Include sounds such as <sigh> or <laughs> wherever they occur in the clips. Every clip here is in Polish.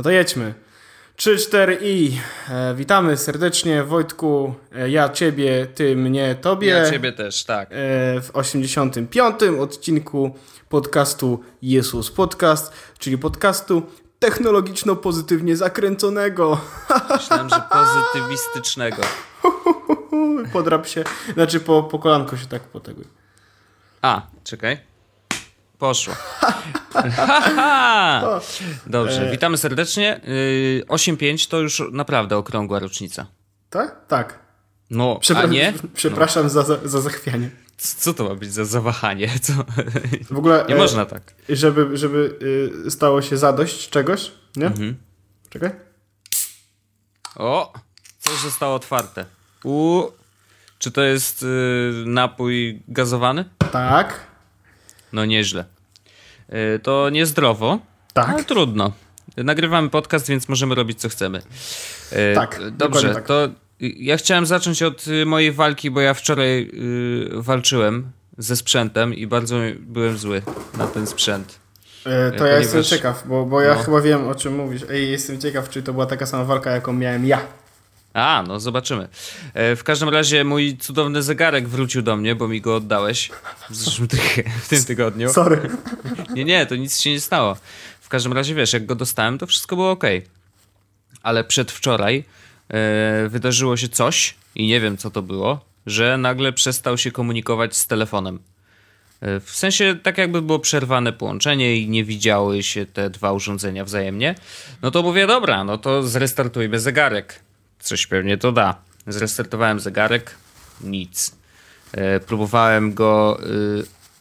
No to jedźmy. 3, 4 i e, witamy serdecznie Wojtku, e, ja ciebie, ty mnie, tobie. Ja ciebie też, tak. E, w 85. odcinku podcastu Jesus Podcast, czyli podcastu technologiczno-pozytywnie zakręconego. <laughs> Myślałem, że pozytywistycznego. Podrap się, znaczy po, po kolanko się tak poteguj. A, czekaj. Poszło. <laughs> <laughs> Dobrze, e. witamy serdecznie. 8.5 y, to już naprawdę okrągła rocznica. Tak? Tak. No, Przepra a nie? <laughs> Przepraszam no. za, za, za zachwianie. Co to ma być za zawahanie? Co? W ogóle nie e, można tak. Żeby, żeby y, stało się zadość czegoś, nie? Mhm. Czekaj. O, coś zostało otwarte. U, czy to jest y, napój gazowany? Tak. No nieźle. Y, to niezdrowo, tak. ale trudno. Nagrywamy podcast, więc możemy robić co chcemy. Y, tak. Dobrze, tak. to ja chciałem zacząć od mojej walki, bo ja wczoraj walczyłem ze sprzętem i bardzo byłem zły na ten sprzęt. to Ponieważ... ja jestem ciekaw, bo, bo ja no. chyba wiem o czym mówisz. Ej, jestem ciekaw, czy to była taka sama walka, jaką miałem ja. A, no zobaczymy. E, w każdym razie mój cudowny zegarek wrócił do mnie, bo mi go oddałeś w, zeszłym w tym tygodniu. Sorry. Nie, nie, to nic się nie stało. W każdym razie, wiesz, jak go dostałem, to wszystko było ok. Ale przedwczoraj e, wydarzyło się coś i nie wiem, co to było, że nagle przestał się komunikować z telefonem. E, w sensie tak jakby było przerwane połączenie i nie widziały się te dwa urządzenia wzajemnie. No to mówię, dobra, no to zrestartujmy zegarek Coś pewnie to da. Zrestartowałem zegarek, nic. E, próbowałem go e,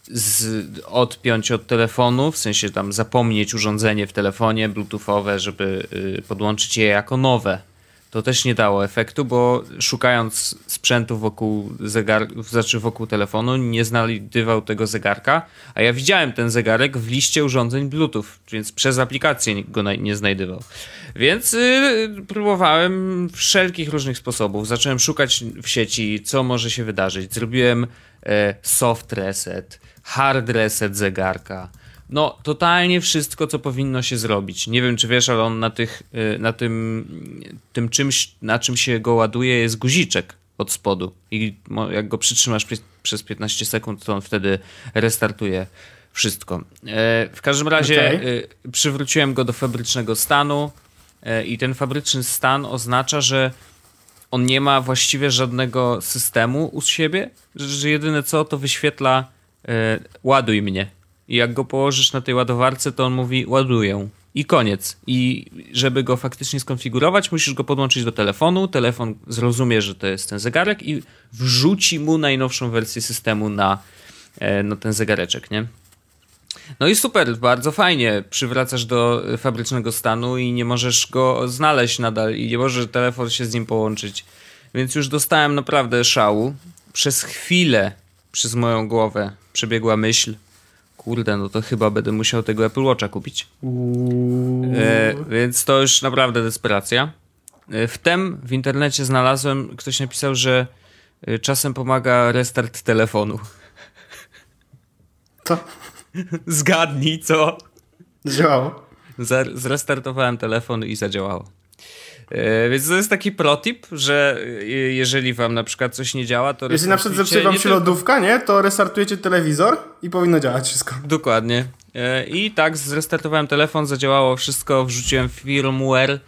z, odpiąć od telefonu, w sensie tam zapomnieć urządzenie w telefonie bluetoothowe, żeby e, podłączyć je jako nowe to też nie dało efektu, bo szukając sprzętu wokół zegar, znaczy wokół telefonu, nie znajdywał tego zegarka, a ja widziałem ten zegarek w liście urządzeń Bluetooth, więc przez aplikację go nie znajdywał. Więc yy, próbowałem wszelkich różnych sposobów. Zacząłem szukać w sieci, co może się wydarzyć. Zrobiłem e, soft reset, hard reset zegarka no, totalnie wszystko, co powinno się zrobić. Nie wiem, czy wiesz, ale on na, tych, y, na tym, tym czymś, na czym się go ładuje, jest guziczek od spodu. I jak go przytrzymasz przez 15 sekund, to on wtedy restartuje wszystko. E, w każdym razie okay. przywróciłem go do fabrycznego stanu e, i ten fabryczny stan oznacza, że on nie ma właściwie żadnego systemu u siebie, że jedyne co to wyświetla e, ładuj mnie i jak go położysz na tej ładowarce, to on mówi ładuję. I koniec. I żeby go faktycznie skonfigurować, musisz go podłączyć do telefonu. Telefon zrozumie, że to jest ten zegarek i wrzuci mu najnowszą wersję systemu na, e, na ten zegareczek, nie? No i super, bardzo fajnie. Przywracasz do fabrycznego stanu i nie możesz go znaleźć nadal i nie może telefon się z nim połączyć. Więc już dostałem naprawdę szału. Przez chwilę przez moją głowę przebiegła myśl, kurde, no to chyba będę musiał tego Apple Watcha kupić. E, więc to już naprawdę desperacja. E, wtem w internecie znalazłem, ktoś napisał, że e, czasem pomaga restart telefonu. Co? <laughs> Zgadnij, co? Działało. Zrestartowałem telefon i zadziałało. E, więc to jest taki protip, że e, jeżeli wam na przykład coś nie działa, to Jeśli na przykład zepsuje wam się tylko... lodówka, nie? To restartujecie telewizor i powinno działać wszystko. Dokładnie. E, I tak zrestartowałem telefon, zadziałało wszystko, wrzuciłem firmware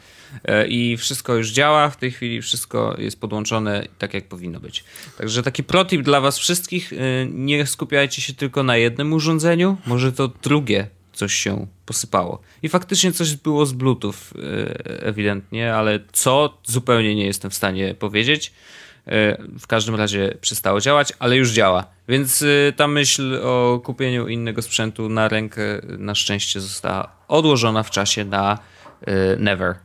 i wszystko już działa. W tej chwili wszystko jest podłączone tak, jak powinno być. Także taki protip dla was wszystkich. Nie skupiajcie się tylko na jednym urządzeniu. Może to drugie coś się posypało. I faktycznie coś było z Bluetooth e, ewidentnie, ale co zupełnie nie jestem w stanie powiedzieć. E, w każdym razie przestało działać, ale już działa. Więc e, ta myśl o kupieniu innego sprzętu na rękę na szczęście została odłożona w czasie na never.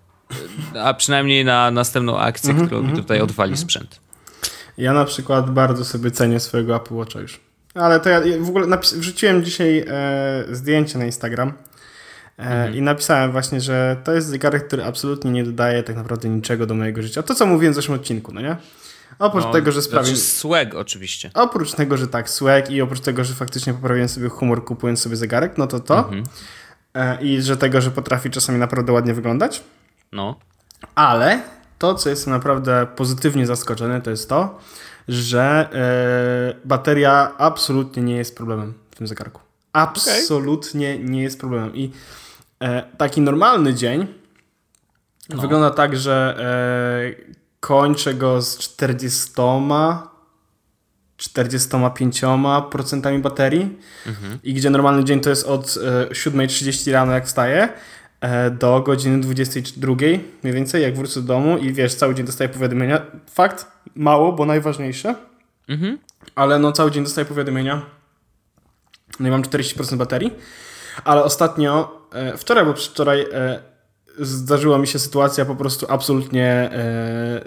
A przynajmniej na następną akcję, mm -hmm, którą mi mhm, tutaj odwali mm -hmm. sprzęt. Ja na przykład bardzo sobie cenię swojego Apple Watcha już. Ale to ja w ogóle napis- wrzuciłem dzisiaj e, zdjęcie na Instagram e, mhm. i napisałem właśnie, że to jest zegarek, który absolutnie nie dodaje tak naprawdę niczego do mojego życia. To, co mówiłem w zeszłym odcinku, no nie? Oprócz no, tego, że sprawił... Znaczy swag oczywiście. Oprócz tego, że tak, swag i oprócz tego, że faktycznie poprawiłem sobie humor kupując sobie zegarek, no to to. Mhm. e, i że tego, że potrafi czasami naprawdę ładnie wyglądać. No. Ale to, co jest naprawdę pozytywnie zaskoczone, to jest to, że e, bateria absolutnie nie jest problemem w tym zegarku. Absolutnie okay. nie jest problemem. I e, taki normalny dzień no. wygląda tak, że e, kończę go z 40 45% baterii mhm. i gdzie normalny dzień to jest od e, 7.30 rano jak wstaję e, do godziny 22 mniej więcej jak wrócę do domu i wiesz, cały dzień dostaję powiadomienia. Fakt, mało, bo najważniejsze, mhm. ale no cały dzień dostaję powiadomienia. No i mam 40% baterii, ale ostatnio, e, wczoraj bo wczoraj e, zdarzyła mi się sytuacja po prostu absolutnie e,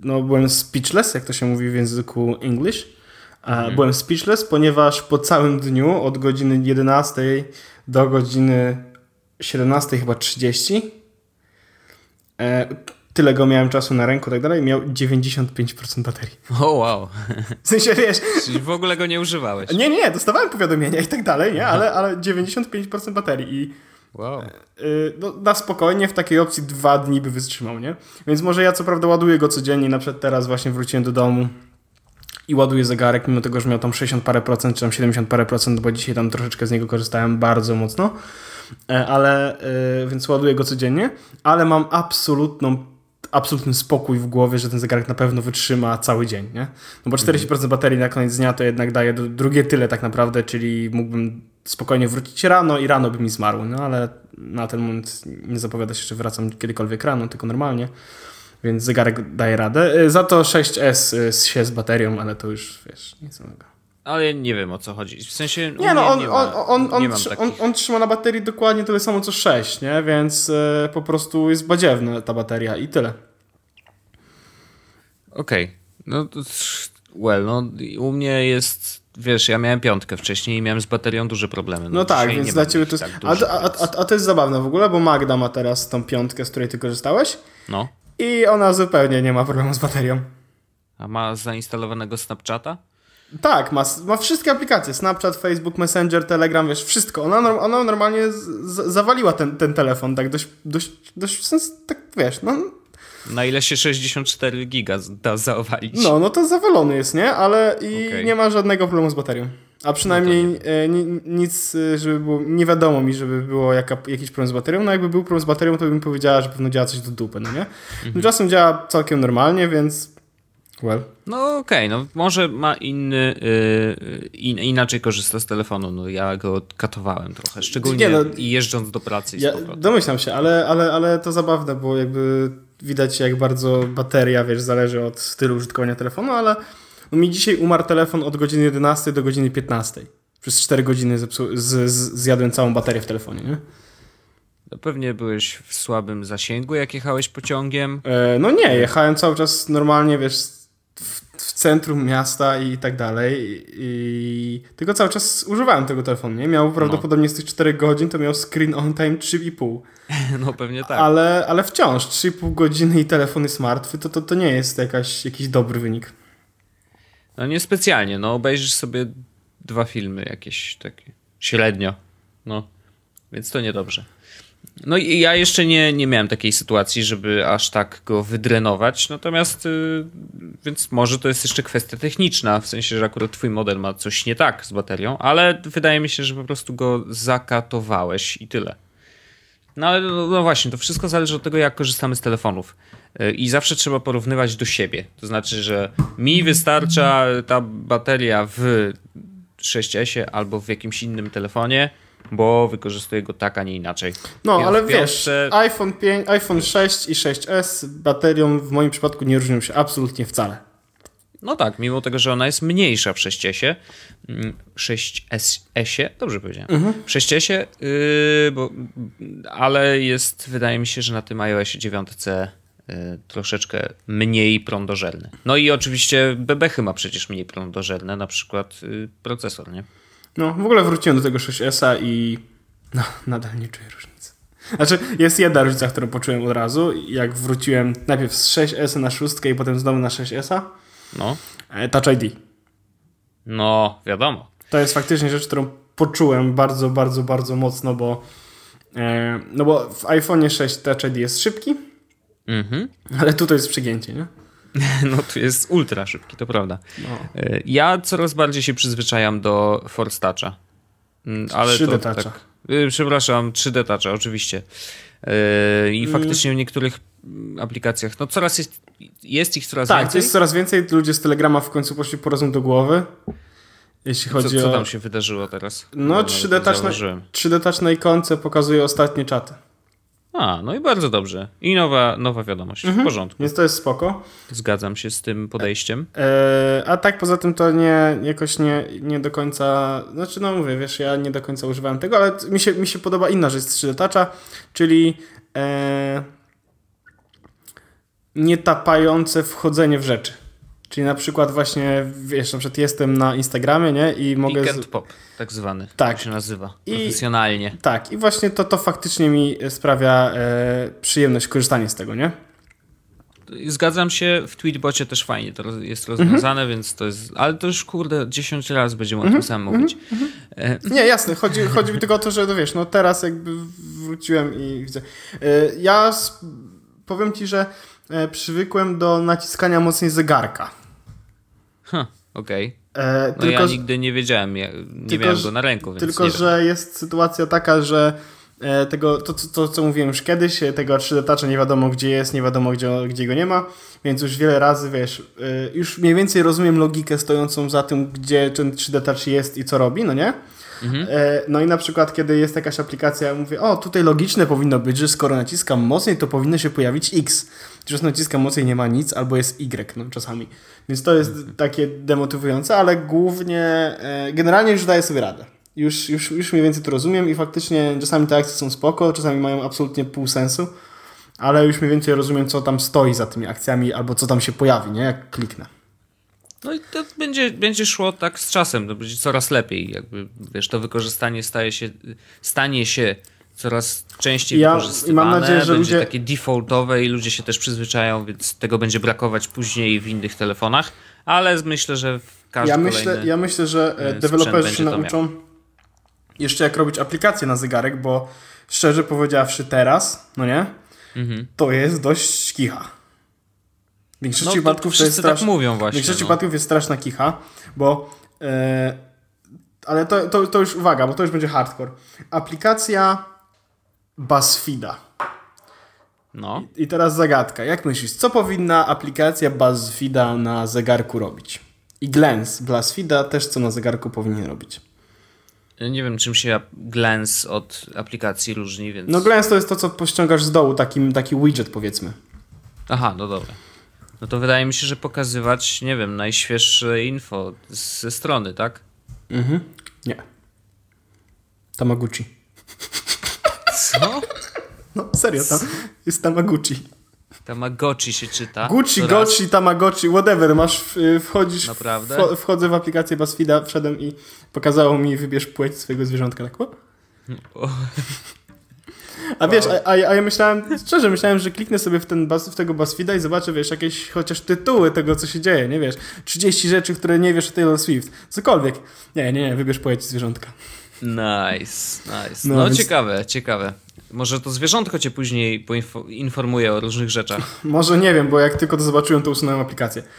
no byłem speechless, jak to się mówi w języku English Mhm. Byłem speechless, ponieważ po całym dniu od godziny 11 do godziny 17 chyba 30 e, tyle go miałem czasu na ręku i tak dalej, miał 95% baterii. O oh, wow. W sensie, wiesz... Czyli w ogóle go nie używałeś. Nie, nie, dostawałem powiadomienia i tak dalej, nie, ale, ale 95% baterii i Wow. E, no, na spokojnie w takiej opcji dwa dni by wytrzymał, nie? Więc może ja co prawda ładuję go codziennie, na przykład teraz właśnie wróciłem do domu, i ładuję zegarek, mimo tego, że miał tam 60 parę procent, czy tam 70 parę procent, bo dzisiaj tam troszeczkę z niego korzystałem bardzo mocno, ale e, więc ładuję go codziennie, ale mam absolutną absolutny spokój w głowie, że ten zegarek na pewno wytrzyma cały dzień, nie? No bo 40% baterii na koniec dnia to jednak daje drugie tyle tak naprawdę, czyli mógłbym spokojnie wrócić rano i rano by mi zmarł, no ale na ten moment nie zapowiada się, że wracam kiedykolwiek rano, tylko normalnie więc zegarek daje radę. Y, za to 6S y, się z baterią, ale to już wiesz, nic innego. Ale nie wiem o co chodzi. W sensie. Nie, no on, nie on, on, on, on, on, trzyma na baterii dokładnie tyle samo co 6, nie? Więc y, po prostu jest badziewna ta bateria i tyle. Okej. Okay. No to. Well, no u mnie jest. Wiesz, ja miałem piątkę wcześniej i miałem z baterią duże problemy. No, no tak, więc dla ciebie to jest. Tak a, a, a, a to jest zabawne w ogóle, bo Magda ma teraz tą piątkę, z której ty korzystałeś. No i ona zupełnie nie ma problemu z baterią. A ma zainstalowanego Snapchata? Tak, ma, ma wszystkie aplikacje. Snapchat, Facebook, Messenger, Telegram, wiesz, wszystko. Ona, ona normalnie z, zawaliła ten, ten telefon, tak dość, dość, dość sens, tak wiesz, no... Na ile się 64 giga da zawalić? No, no to zawalony jest, nie? Ale i okay. nie ma żadnego problemu z baterią. A przynajmniej no e, nic, żeby było, nie wiadomo mi, żeby było jaka, jakiś problem z baterią. No jakby był problem z baterią, to bym powiedziała, że pewno działa coś do dupy, no nie? Mhm. Tymczasem działa całkiem normalnie, więc well. No okej, okay, no może ma inny, yy, in, inaczej korzysta z telefonu, no ja go katowałem trochę, szczególnie nie, no, jeżdżąc do pracy i ja, Domyślam się, ale, ale, ale to zabawne, bo jakby widać jak bardzo bateria, wiesz, zależy od stylu użytkowania telefonu, ale no mi dzisiaj umarł telefon od godziny 11 do godziny 15. Przez 4 godziny zepsu- z- z- zjadłem całą baterię w telefonie, nie? No pewnie byłeś w słabym zasięgu, jak jechałeś pociągiem. E, no nie, jechałem cały czas normalnie, wiesz, w, w centrum miasta i tak dalej. I, tylko cały czas używałem tego telefonu, nie? Miał prawdopodobnie z tych 4 godzin, to miał screen on time 3,5. <laughs> No pewnie tak. Ale, ale wciąż 3,5 godziny i telefon jest martwy, to, to, to nie jest jakaś, jakiś dobry wynik. No niespecjalnie, no obejrzysz sobie dwa filmy jakieś takie średnio, no więc to niedobrze. No i ja jeszcze nie, nie miałem takiej sytuacji, żeby aż tak go wydrenować, natomiast yy, więc może to jest jeszcze kwestia techniczna, w sensie, że akurat twój model ma coś nie tak z baterią, ale wydaje mi się, że po prostu go zakatowałeś i tyle. No ale no, no właśnie, to wszystko zależy od tego, jak korzystamy z telefonów. I zawsze trzeba porównywać do siebie. To znaczy, że mi wystarcza ta bateria w 6S albo w jakimś innym telefonie, bo wykorzystuję go tak, a nie inaczej. No, ja ale wiesz, iPhone, 5, iPhone 6 i 6S baterią w moim przypadku nie różnią się absolutnie wcale. No tak, mimo tego, że ona jest mniejsza w 6S, 6S, mm, dobrze powiedziałem, mhm. w 6S, yy, bo, ale jest, wydaje mi się, że na tym iOS 9 Y, troszeczkę mniej prądożelny. No i oczywiście bebechy ma przecież mniej prądożelne, na przykład y, procesor, nie? No, w ogóle wróciłem do tego 6S-a i no, nadal nie czuję różnicy. Znaczy, jest jedna różnica, którą poczułem od razu. Jak wróciłem najpierw z 6S na 6 i potem znowu na 6S-a. No. E, Touch ID. No, wiadomo. To jest faktycznie rzecz, którą poczułem bardzo, bardzo, bardzo mocno, bo E, no bo w iPhone 6 Touch ID jest szybki, Mhm. ale tutaj jest przegięcie, nie? <laughs> No tu jest ultra szybki, to prawda. No. E, Ja coraz bardziej się przyzwyczajam do Force Toucha. Mm, Ale 3D to tak, y, Przepraszam, 3D Toucha, oczywiście. E, I Mm. faktycznie w niektórych aplikacjach, no coraz jest, jest ich coraz Tak, więcej. jest coraz więcej. Ludzie z Telegrama w końcu poszli po rozum do głowy. Jeśli Co, chodzi co o. tam się wydarzyło teraz? No, nawet 3D nie touch, na, zauważyłem. 3D touch na ikonce pokazuje ostatnie czaty. A, no i bardzo dobrze. I nowa, nowa wiadomość. Mhm. W porządku. Więc to jest spoko. Zgadzam się z tym podejściem. E, a tak poza tym to nie, jakoś nie, nie do końca, znaczy no mówię, wiesz, ja nie do końca używałem tego, ale mi się, mi się podoba inna rzecz z 3D Toucha, czyli e, nietapające wchodzenie w rzeczy. Czyli na przykład właśnie, wiesz, na przykład jestem na Instagramie, nie, i mogę... And pop, tak zwany. Tak. Tak się nazywa. I- Profesjonalnie. Tak, i właśnie to, to faktycznie mi sprawia e, przyjemność korzystanie z tego, nie? Zgadzam się, w Tweetbocie też fajnie to jest rozwiązane, więc to jest. Ale to już kurde 10 razy będziemy o tym samym mówić. E, Nie, jasne, chodzi, chodzi mi tylko o to, że no wiesz, no teraz jakby wróciłem i widzę. E, Ja powiem ci, że e, przywykłem do naciskania mocniej zegarka. Huh, Okej. E, No tylko, ja że- nigdy nie wiedziałem, ja, nie tylko, miałem że- go na ręku, więc tylko nie wiem. że jest sytuacja taka, że e, tego, to, to, to, co mówiłem już kiedyś, e, tego 3D Toucha nie wiadomo gdzie jest, nie wiadomo gdzie, gdzie go nie ma, więc już wiele razy, wiesz, już mniej więcej rozumiem logikę stojącą za tym, gdzie ten 3D Touch jest i co robi, no nie? Mhm. E, No i na przykład, kiedy jest jakaś aplikacja, ja mówię, o, tutaj logiczne powinno być, że skoro naciskam mocniej, to powinno się pojawić X. Chociaż naciskam mocniej, nie ma nic, albo jest Y, no czasami. Więc to jest takie demotywujące, ale głównie, e, generalnie już daję sobie radę. Już, już, już mniej więcej to rozumiem i faktycznie czasami te akcje są spoko, czasami mają absolutnie pół sensu, ale już mniej więcej rozumiem, co tam stoi za tymi akcjami, albo co tam się pojawi, nie? Jak kliknę. No i to będzie, będzie szło tak z czasem, to będzie coraz lepiej. Jakby, wiesz, to wykorzystanie staje się, stanie się coraz częściej Ja- wykorzystywane, mam nadzieję, że będzie ludzie- takie defaultowe i ludzie się też przyzwyczają, więc tego będzie brakować później w innych telefonach, ale myślę, że w każdym Ja myślę, ja myślę, że e, sprzęt deweloperzy się nauczą jeszcze jak robić aplikację na zegarek, bo szczerze powiedziawszy teraz, no nie, Mhm. to jest dość kicha. W większości No, przypadków to jest tak straszna, mówią w właśnie. większości no. przypadków jest straszna kicha, bo e, ale to, to, to już uwaga, bo to już będzie hardcore. Aplikacja BuzzFeeda. no. I teraz zagadka. Jak myślisz, co powinna aplikacja BuzzFeeda na zegarku robić? I Glens BuzzFeeda też co na zegarku powinien robić. Nie wiem, czym się Glance od aplikacji różni, więc... No Glens to jest to, co pościągasz z dołu, takim, taki widget powiedzmy. Aha, no dobra. No to wydaje mi się, że pokazywać, nie wiem, najświeższe info ze strony, tak? Mhm. Nie. Tamaguchi. Co? No serio, tam jest Tamaguchi. Tamagotchi się czyta. Gucci. Gochi, Tamagotchi, whatever, masz, y, wchodzisz, Naprawdę? wcho- wchodzę w aplikację BuzzFeeda, wszedłem i pokazało mi, wybierz płeć swojego zwierzątka, tak, o? O, A wiesz, a, a, a ja myślałem, szczerze myślałem, że kliknę sobie w, ten buzz, w tego BuzzFeeda i zobaczę, wiesz, jakieś chociaż tytuły tego, co się dzieje, nie wiesz, 30 rzeczy, które nie wiesz o Taylor Swift, cokolwiek. Nie, nie, nie, wybierz płeć zwierzątka. Nice, nice. No, No, więc- ciekawe, ciekawe. Może to zwierzątko cię później poinfo- informuje o różnych rzeczach. <laughs> Może nie wiem, bo jak tylko to zobaczyłem, to usunąłem aplikację. <laughs>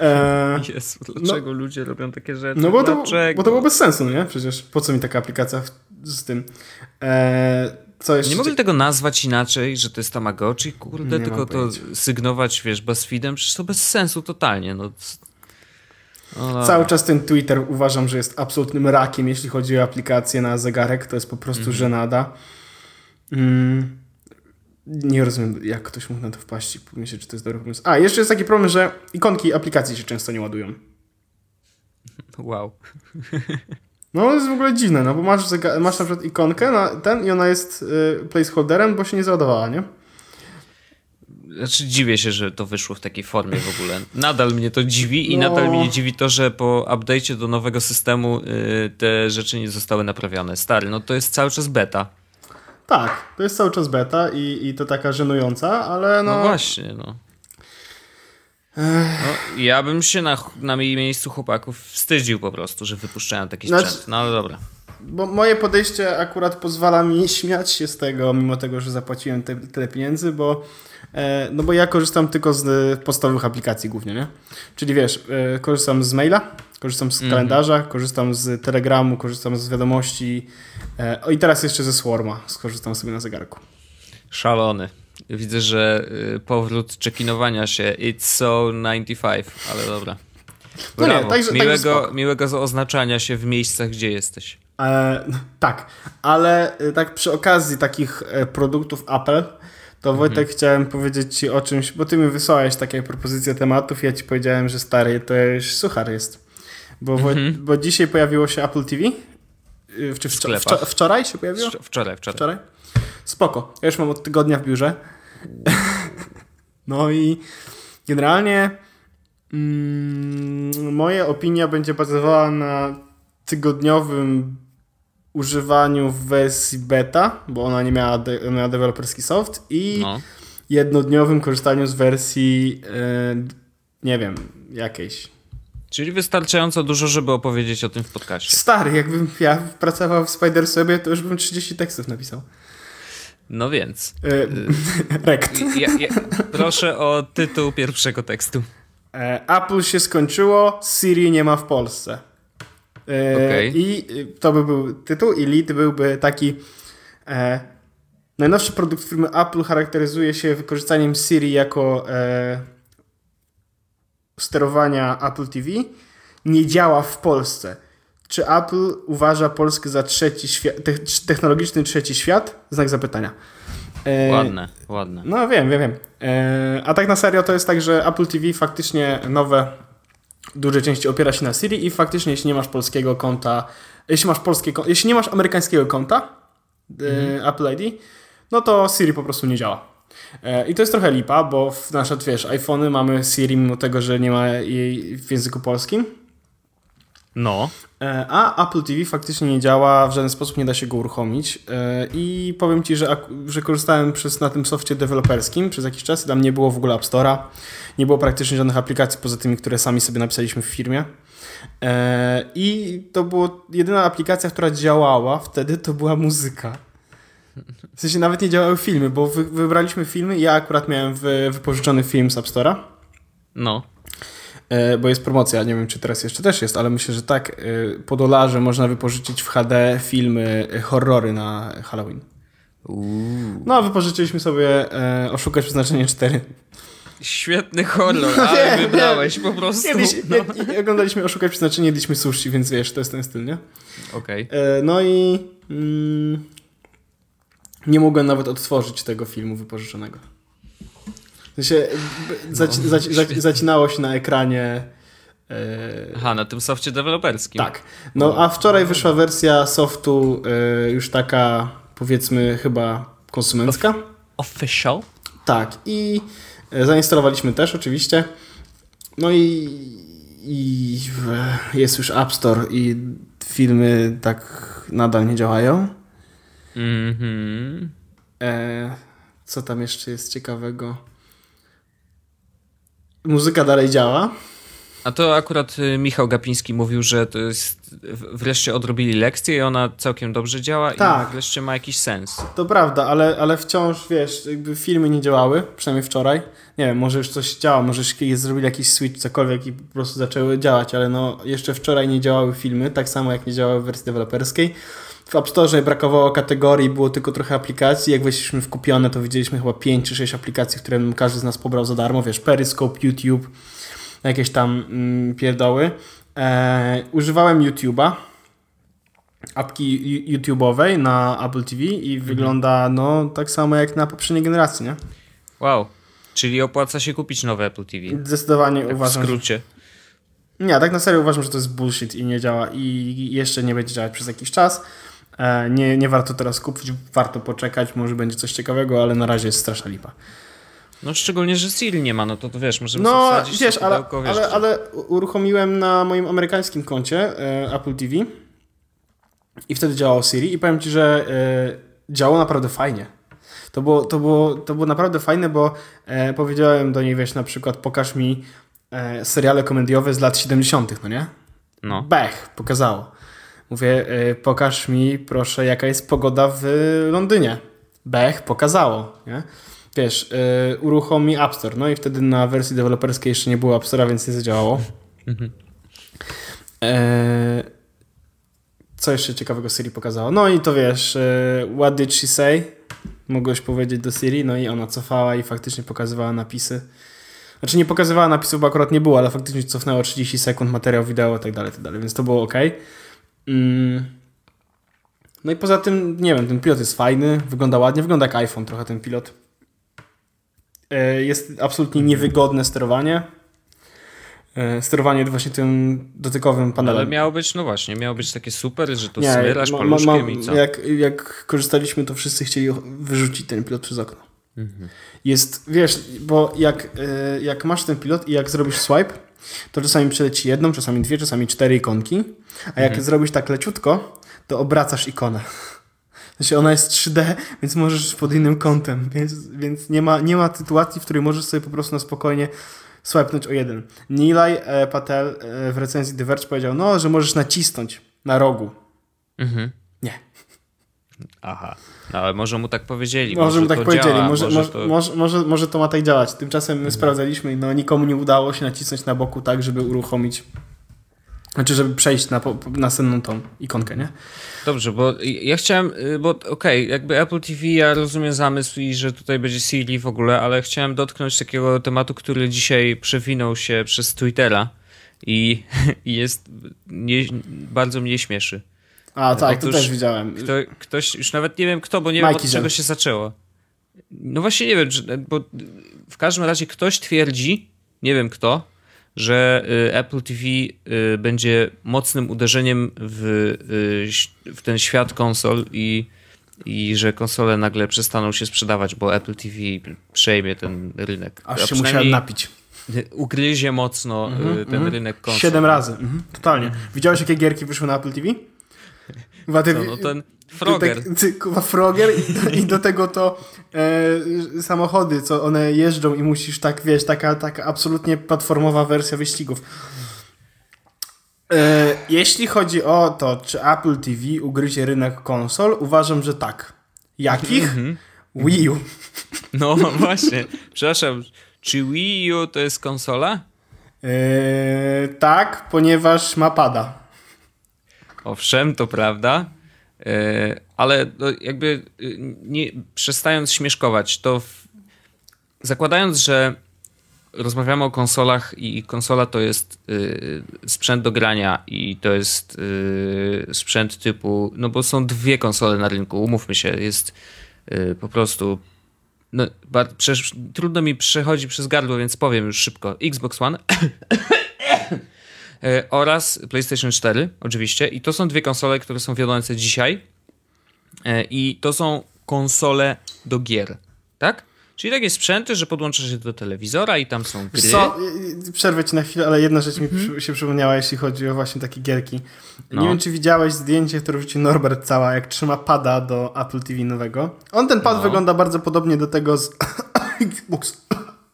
E, Jezu, dlaczego ludzie robią takie rzeczy? no bo to, dlaczego? bo to było bez sensu, no nie? Przecież po co mi taka aplikacja z tym? E, co jeszcze? Nie mogli tego nazwać inaczej, że to jest Tamagotchi, kurde, Nie tylko to pojęcia. sygnować, wiesz, BuzzFeedem, przecież to bez sensu totalnie, no. Cały czas ten Twitter uważam, że jest absolutnym rakiem, jeśli chodzi o aplikację na zegarek. To jest po prostu Mhm. żenada. Mm. Nie rozumiem, jak ktoś mógł na to wpaść i pomyśleć, czy to jest dobry pomysł. A, jeszcze jest taki problem, że ikonki aplikacji się często nie ładują. Wow. <laughs> No, to jest w ogóle dziwne, no bo masz, masz na przykład ikonkę na ten i ona jest y, placeholderem, bo się nie załadowała, nie? Znaczy dziwię się, że to wyszło w takiej formie w ogóle. Nadal mnie to dziwi i No. nadal mnie dziwi to, że po update'cie do nowego systemu y, te rzeczy nie zostały naprawione. Stary, no to jest cały czas beta. Tak, to jest cały czas beta i, i to taka żenująca, ale no... No, właśnie, no. No. Ja bym się na, na miejscu chłopaków wstydził po prostu, że wypuszczają taki Znaczy- sprzęt. No ale dobra. bo moje podejście akurat pozwala mi <laughs> śmiać się z tego, mimo tego, że zapłaciłem te, tyle pieniędzy, bo e, no bo ja korzystam tylko z podstawowych aplikacji głównie, nie? Czyli wiesz, e, korzystam z maila, korzystam z kalendarza, korzystam z Telegramu, korzystam z wiadomości e, o i teraz jeszcze ze Swarma skorzystam sobie na zegarku. Szalony. Widzę, że y, powrót czekinowania się It's so 95, ale dobra. No nie, także- także miłego, spoko. miłego oznaczania się w miejscach, gdzie jesteś. E, tak, ale e, tak przy okazji takich e, produktów Apple, to Wojtek chciałem powiedzieć Ci o czymś, bo Ty mi wysłałeś takie propozycje tematów, ja Ci powiedziałem, że stary, to już suchar jest. Bo, Woj- bo dzisiaj pojawiło się Apple TV, Y, czy wczo- sklepach. wczo- wczoraj się pojawiło? Wczo- Wczoraj, wczoraj. Wczoraj? Spoko. Ja już mam od tygodnia w biurze. <laughs> No i generalnie mm, moja opinia będzie bazowała na tygodniowym używaniu w wersji beta, bo ona nie miała, de- miała deweloperski soft i No. jednodniowym korzystaniu z wersji e, nie wiem, jakiejś. Czyli wystarczająco dużo, żeby opowiedzieć o tym w podcaście. Stary, jakbym ja pracował w Spider-Sobie, to już bym 30 tekstów napisał. No więc. Rekt. Ja, ja, proszę o tytuł pierwszego tekstu. E, Apple się skończyło, Siri nie ma w Polsce. E, Okej. I y, to by był tytuł, i lead byłby taki. E, najnowszy produkt firmy Apple charakteryzuje się wykorzystaniem Siri jako e, sterowania Apple TV. Nie działa w Polsce. Czy Apple uważa Polskę za trzeci świat, te, technologiczny trzeci świat? Znak zapytania. E, Ładne, ładne. no wiem, wiem, wiem. E, a tak na serio to jest tak, że Apple TV faktycznie nowe w dużej części opiera się na Siri i faktycznie jeśli nie masz polskiego konta, jeśli masz polskie jeśli nie masz amerykańskiego konta e, Apple ID, no to Siri po prostu nie działa. E, I to jest trochę lipa, bo w nasze, wiesz, iPhony mamy Siri mimo tego, że nie ma jej w języku polskim. No. E, A Apple TV faktycznie nie działa, w żaden sposób nie da się go uruchomić. E, I powiem Ci, że, że korzystałem przez, na tym softie deweloperskim przez jakiś czas i tam nie było w ogóle App Store'a. Nie było praktycznie żadnych aplikacji poza tymi, które sami sobie napisaliśmy w firmie. E, I to była jedyna aplikacja, która działała wtedy, to była muzyka. W sensie nawet nie działały filmy, bo wy, wybraliśmy filmy i ja akurat miałem wy, wypożyczony film z App Store'a. No. E, bo jest promocja, nie wiem czy teraz jeszcze też jest, ale myślę, że tak, e, po dolarze można wypożyczyć w HD filmy, e, horrory na Halloween. Uuu. No, a wypożyczyliśmy sobie e, Oszukać Przeznaczenie 4. Świetny horror, <laughs> ale Nie, wybrałeś po prostu. Kiedyś No. nie, nie, oglądaliśmy Oszukać Przeznaczenie, jedliśmy sushi, więc wiesz, to jest ten styl, nie? Okej. E, no i mm, nie mogłem nawet odtworzyć tego filmu wypożyczonego. W sensie, zaci, No, zaci, zaci, świetnie. zacinało się na ekranie e, Aha, na tym softie deweloperskim. Tak. No a wczoraj wyszła wersja softu y, już taka powiedzmy chyba konsumencka. Official? Tak. I y, zainstalowaliśmy też oczywiście. No i, i jest już App Store i filmy tak nadal nie działają. Mhm. E, co tam jeszcze jest ciekawego? Muzyka dalej działa. A to akurat y, Michał Gapiński mówił, że to jest wreszcie odrobili lekcję i ona całkiem dobrze działa Tak. i wreszcie ma jakiś sens. To prawda, ale, ale wciąż, wiesz, jakby filmy nie działały, przynajmniej wczoraj. Nie wiem, może już coś działa, może zrobili jakiś switch, cokolwiek i po prostu zaczęły działać, ale no jeszcze wczoraj nie działały filmy, tak samo jak nie działały w wersji deweloperskiej. W App Store brakowało kategorii, było tylko trochę aplikacji. Jak weszliśmy w kupione, to widzieliśmy chyba 5 czy 6 aplikacji, które każdy z nas pobrał za darmo. Wiesz, Periscope, YouTube, jakieś tam mm, pierdoły. E, używałem YouTube'a, apki YouTube'owej na Apple TV i wygląda no tak samo jak na poprzedniej generacji, nie? Wow. Czyli opłaca się kupić nowe Apple TV. Zdecydowanie Tak w uważam, że... skrócie. Nie, tak na serio uważam, że to jest bullshit i nie działa i jeszcze nie będzie działać przez jakiś czas. E, nie, nie warto teraz kupić, warto poczekać, może będzie coś ciekawego, ale na razie jest straszna lipa. No szczególnie, że Siri nie ma, no to, to wiesz, możemy No, sobie wsadzić wiesz, ale, pudełko, wiesz, ale, ale uruchomiłem na moim amerykańskim koncie e, Apple TV i wtedy działało Siri i powiem Ci, że e, działało naprawdę fajnie. To było, to, było, to było naprawdę fajne, bo powiedziałem do niej, wiesz, na przykład pokaż mi seriale komediowe z lat 70., no nie? No. Bech, pokazało. Mówię, y, pokaż mi proszę, jaka jest pogoda w Londynie. Bech pokazało, nie? Wiesz, y, uruchomi App Store, no i wtedy na wersji deweloperskiej jeszcze nie było App Store'a, więc nie zadziałało. E, co jeszcze ciekawego Siri pokazało? No i to wiesz, what did she say? Mogłeś powiedzieć do Siri, no i ona cofała i faktycznie pokazywała napisy. Znaczy nie pokazywała napisów, bo akurat nie było, ale faktycznie cofnęło 30 sekund materiał wideo i tak dalej, tak dalej, więc to było ok. Mm. No i poza tym, nie wiem, ten pilot jest fajny, wygląda ładnie, wygląda jak iPhone trochę ten pilot. E, Jest absolutnie niewygodne sterowanie. E, Sterowanie właśnie tym dotykowym panelem. Ale miało być, no właśnie, miało być takie super, że to Nie, smyrasz ma- ma- paluszkiem ma- i co? Jak, jak korzystaliśmy, to wszyscy chcieli wyrzucić ten pilot przez okno. Mhm. Jest, wiesz, bo jak, e, jak masz ten pilot i jak zrobisz swipe, to czasami przeleci jedną, czasami dwie, czasami cztery ikonki, a jak Mhm. zrobisz tak leciutko, to obracasz ikonę. Znaczy ona jest 3D, więc możesz pod innym kątem, więc, więc nie, ma, nie ma sytuacji, w której możesz sobie po prostu na spokojnie swipenąć o jeden. Nilay e, Patel e, w recenzji The Verge powiedział, no, że możesz nacisnąć na rogu. Mhm. Nie. Aha. No, ale może mu tak powiedzieli. Może mu tak to powiedzieli, działa, może, może, to... może, może, może to ma tak działać. Tymczasem my sprawdzaliśmy i no, nikomu nie udało się nacisnąć na boku tak, żeby uruchomić, znaczy żeby przejść na następną tą ikonkę, nie? Dobrze, bo ja chciałem, y, bo okej, jakby Apple TV, ja rozumiem zamysł i że tutaj będzie Siri w ogóle, ale chciałem dotknąć takiego tematu, który dzisiaj przewinął się przez Twittera i, i <laughs> jest, nie, bardzo mnie śmieszy. A tak, to Otóż też widziałem. Kto, ktoś, już nawet nie wiem kto, bo nie wiem od czego Zen. się zaczęło. No właśnie nie wiem, bo w każdym razie ktoś twierdzi, nie wiem kto, że y, Apple TV y, będzie mocnym uderzeniem w, y, w ten świat konsol i, i że konsole nagle przestaną się sprzedawać, bo Apple TV przejmie ten rynek. Aż A się musiałem napić. Ugryzie mocno y, ten rynek konsol. Siedem razy. Mhm, totalnie. Widziałeś, jakie gierki wyszły na Apple TV? Chyba ty, Co, no ten Frogger. Ty, ty, kurwa, Frogger i do, <laughs> i do tego to e, samochody, co one jeżdżą i musisz tak, wiesz, taka, taka absolutnie platformowa wersja wyścigów. E, jeśli chodzi o to, czy Apple TV ugryzie rynek konsol, uważam, że tak. Jakich? Mhm. Wii U. No <laughs> właśnie, przepraszam, czy Wii U to jest konsola? E, tak, ponieważ ma pada. Owszem, to prawda, e, ale no jakby e, nie, przestając śmieszkować, to w, zakładając, że rozmawiamy o konsolach i konsola to jest e, sprzęt do grania i to jest e, sprzęt typu, no bo są dwie konsole na rynku, umówmy się, jest e, po prostu no, trudno mi przechodzi przez gardło, więc powiem już szybko. Xbox One <coughs> oraz PlayStation 4, oczywiście. I to są dwie konsole, które są wiodące dzisiaj. E, I to są konsole do gier, tak? Czyli takie sprzęty, że podłączasz się do telewizora i tam są gry. Co, przerwę ci na chwilę, ale jedna rzecz mi przy, się przypomniała, jeśli chodzi o właśnie takie gierki. No. Nie wiem, czy widziałeś zdjęcie, które wrzucił Norbert cała, jak trzyma pada do Apple TV nowego. On ten pad No. wygląda bardzo podobnie do tego z <coughs> Xbox.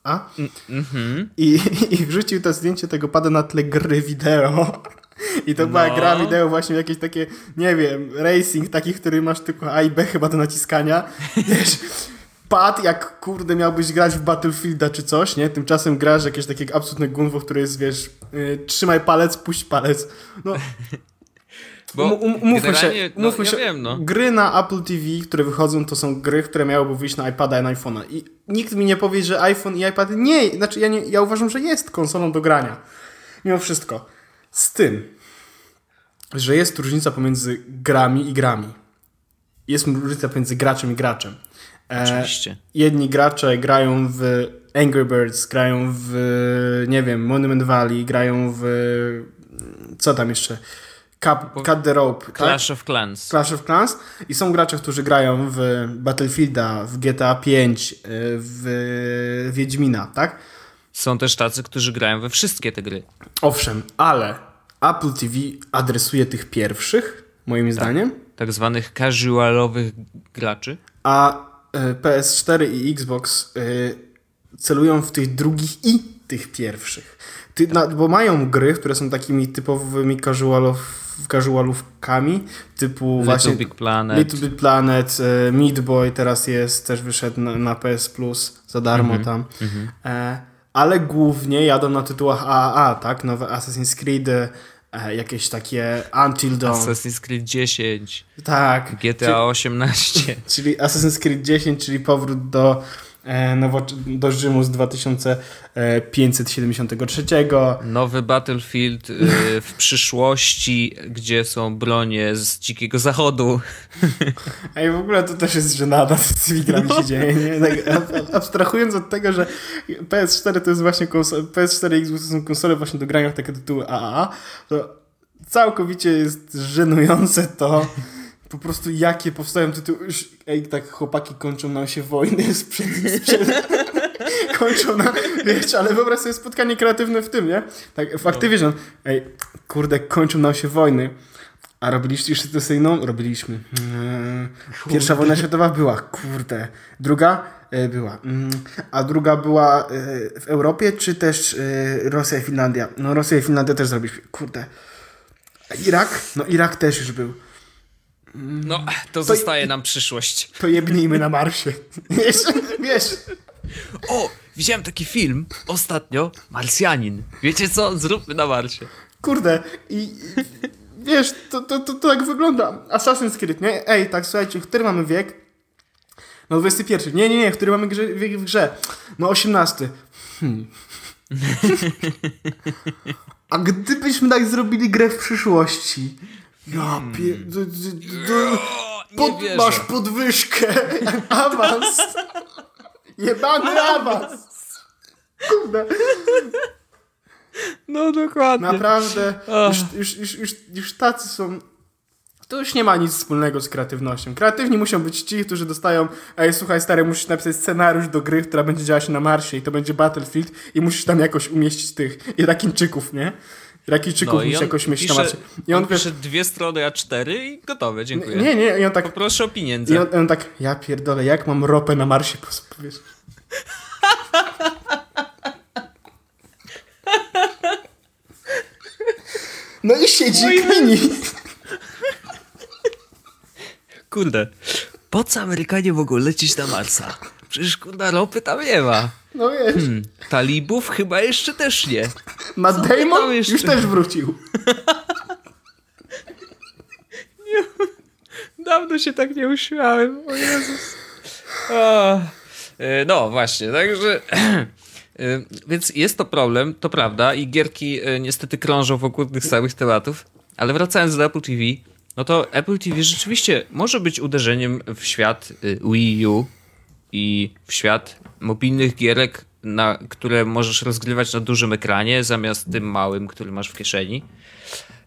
A? Mhm. I, <laughs> I wrzucił to zdjęcie tego pada na tle gry wideo. I to była No. gra wideo właśnie jakieś takie, nie wiem, racing taki, który masz tylko A i B chyba do naciskania. <laughs> Wiesz, pad jak kurde miałbyś grać w Battlefielda czy coś, nie? Tymczasem grasz jakieś takie absolutne gunwo, które jest, wiesz, y, trzymaj palec, puść palec. No, <laughs> Bo um, um, umówmy się, no, umówmy ja się wiem, no. gry na Apple TV, które wychodzą, to są gry, które miałyby wyjść na iPada i na iPhone'a. I nikt mi nie powie, że iPhone i iPad nie, znaczy ja, nie, ja uważam, że jest konsolą do grania. Mimo wszystko. Z tym, że jest różnica pomiędzy grami i grami. Jest różnica pomiędzy graczem i graczem. E, Oczywiście. jedni gracze grają w Angry Birds, grają w, nie wiem, Monument Valley, grają w, co tam jeszcze, Cut, Cut the Rope, tak? Clash of Clans. Clash of Clans i są gracze, którzy grają w Battlefielda, w GTA 5, y, w Wiedźmina, tak? Są też tacy, którzy grają we wszystkie te gry. Owszem, ale Apple TV adresuje tych pierwszych, moim zdaniem, Tak zwanych casualowych graczy. a y, PS4 i Xbox y, celują w tych drugich i tych pierwszych. Ty, na, bo mają gry, które są takimi typowymi casualow, casualówkami, typu Little właśnie Big Planet. Little Big Planet, e, Meat Boy teraz jest, też wyszedł na, na PS Plus za darmo Mhm, tam. E, ale głównie jadą na tytułach AAA, tak? Nowe Assassin's Creed, e, jakieś takie Until Dawn. Assassin's Creed 10, tak. GTA 18. <laughs> Czyli Assassin's Creed 10, czyli powrót do, do Rzymu z 2573. Nowy Battlefield y, <laughs> w przyszłości, gdzie są bronie z Dzikiego Zachodu. <laughs> Ej, w ogóle to też jest żenada, co z tymi grami się dzieje. Nie? Tak, ab- abstrahując od tego, że PS4 to jest właśnie konsole, PS4 i Xbox to są konsole właśnie do grania w takie tytuły AAA, to całkowicie jest żenujące to, po prostu jakie powstają tytuły. Już, ej, tak chłopaki kończą nam się wojny <laughs> sprzed, sprzed, kończą nam, wiesz, ale wyobraź sobie spotkanie kreatywne w tym, nie? Tak, w Activision. Ej, kurde, kończą nam się wojny. A robiliście już sytuacyjną? Robiliśmy. Eee, Pierwsza wojna światowa była, kurde. Druga e, była. Mm, A druga była e, w Europie, czy też e, Rosja i Finlandia? No Rosja i Finlandia też zrobiliśmy. Kurde. A Irak? No Irak też już był. No, to zostaje nam przyszłość. To jebnijmy na Marsie. <laughs> Wiesz? Wiesz? O, widziałem taki film ostatnio, Marsjanin. Wiecie co? Zróbmy na Marsie. Kurde. I i wiesz, to, to, to, to tak wygląda. Assassin's Creed, nie? Ej, tak słuchajcie, który mamy wiek? No 21. Nie, nie, nie, który mamy grze, wiek w grze? No 18. Hmm. <laughs> A gdybyśmy tak zrobili grę w przyszłości? Ja pie... d- d- d- Pod, masz podwyżkę. <laughs> Awans. Jebany awans. Kurde. No dokładnie. Naprawdę, już, już, już, już, już tacy są. To już nie ma nic wspólnego z kreatywnością. Kreatywni muszą być ci, którzy dostają, ej słuchaj stary, musisz napisać scenariusz do gry, która będzie działa się na Marsie i to będzie Battlefield i musisz tam jakoś umieścić tych Irakińczyków, nie? Irakińczyków No i on jakoś Marsie. I on, pisze dwie strony A4 i gotowe, dziękuję. nie, nie, i on tak, Poproszę o i pieniądze. on, on tak, ja pierdolę, jak mam ropę na Marsie, powiesz. No i siedzi i kmini. Kurde, po co Amerykanie mogą lecieć na Marsa? Przecież kurda ropy tam nie ma. No wiesz. Hmm, talibów chyba jeszcze też nie. Matt Damon jeszcze? już też wrócił. <laughs> Dawno się tak nie uśmiałem, o Jezus. O, e, no właśnie, także... <clears throat> e, Więc jest to problem, to prawda, i gierki e, niestety krążą wokół tych samych tematów, ale wracając do Apple TV, no to Apple TV rzeczywiście może być uderzeniem w świat Wii U i w świat mobilnych gierek, na, które możesz rozgrywać na dużym ekranie zamiast tym małym, który masz w kieszeni.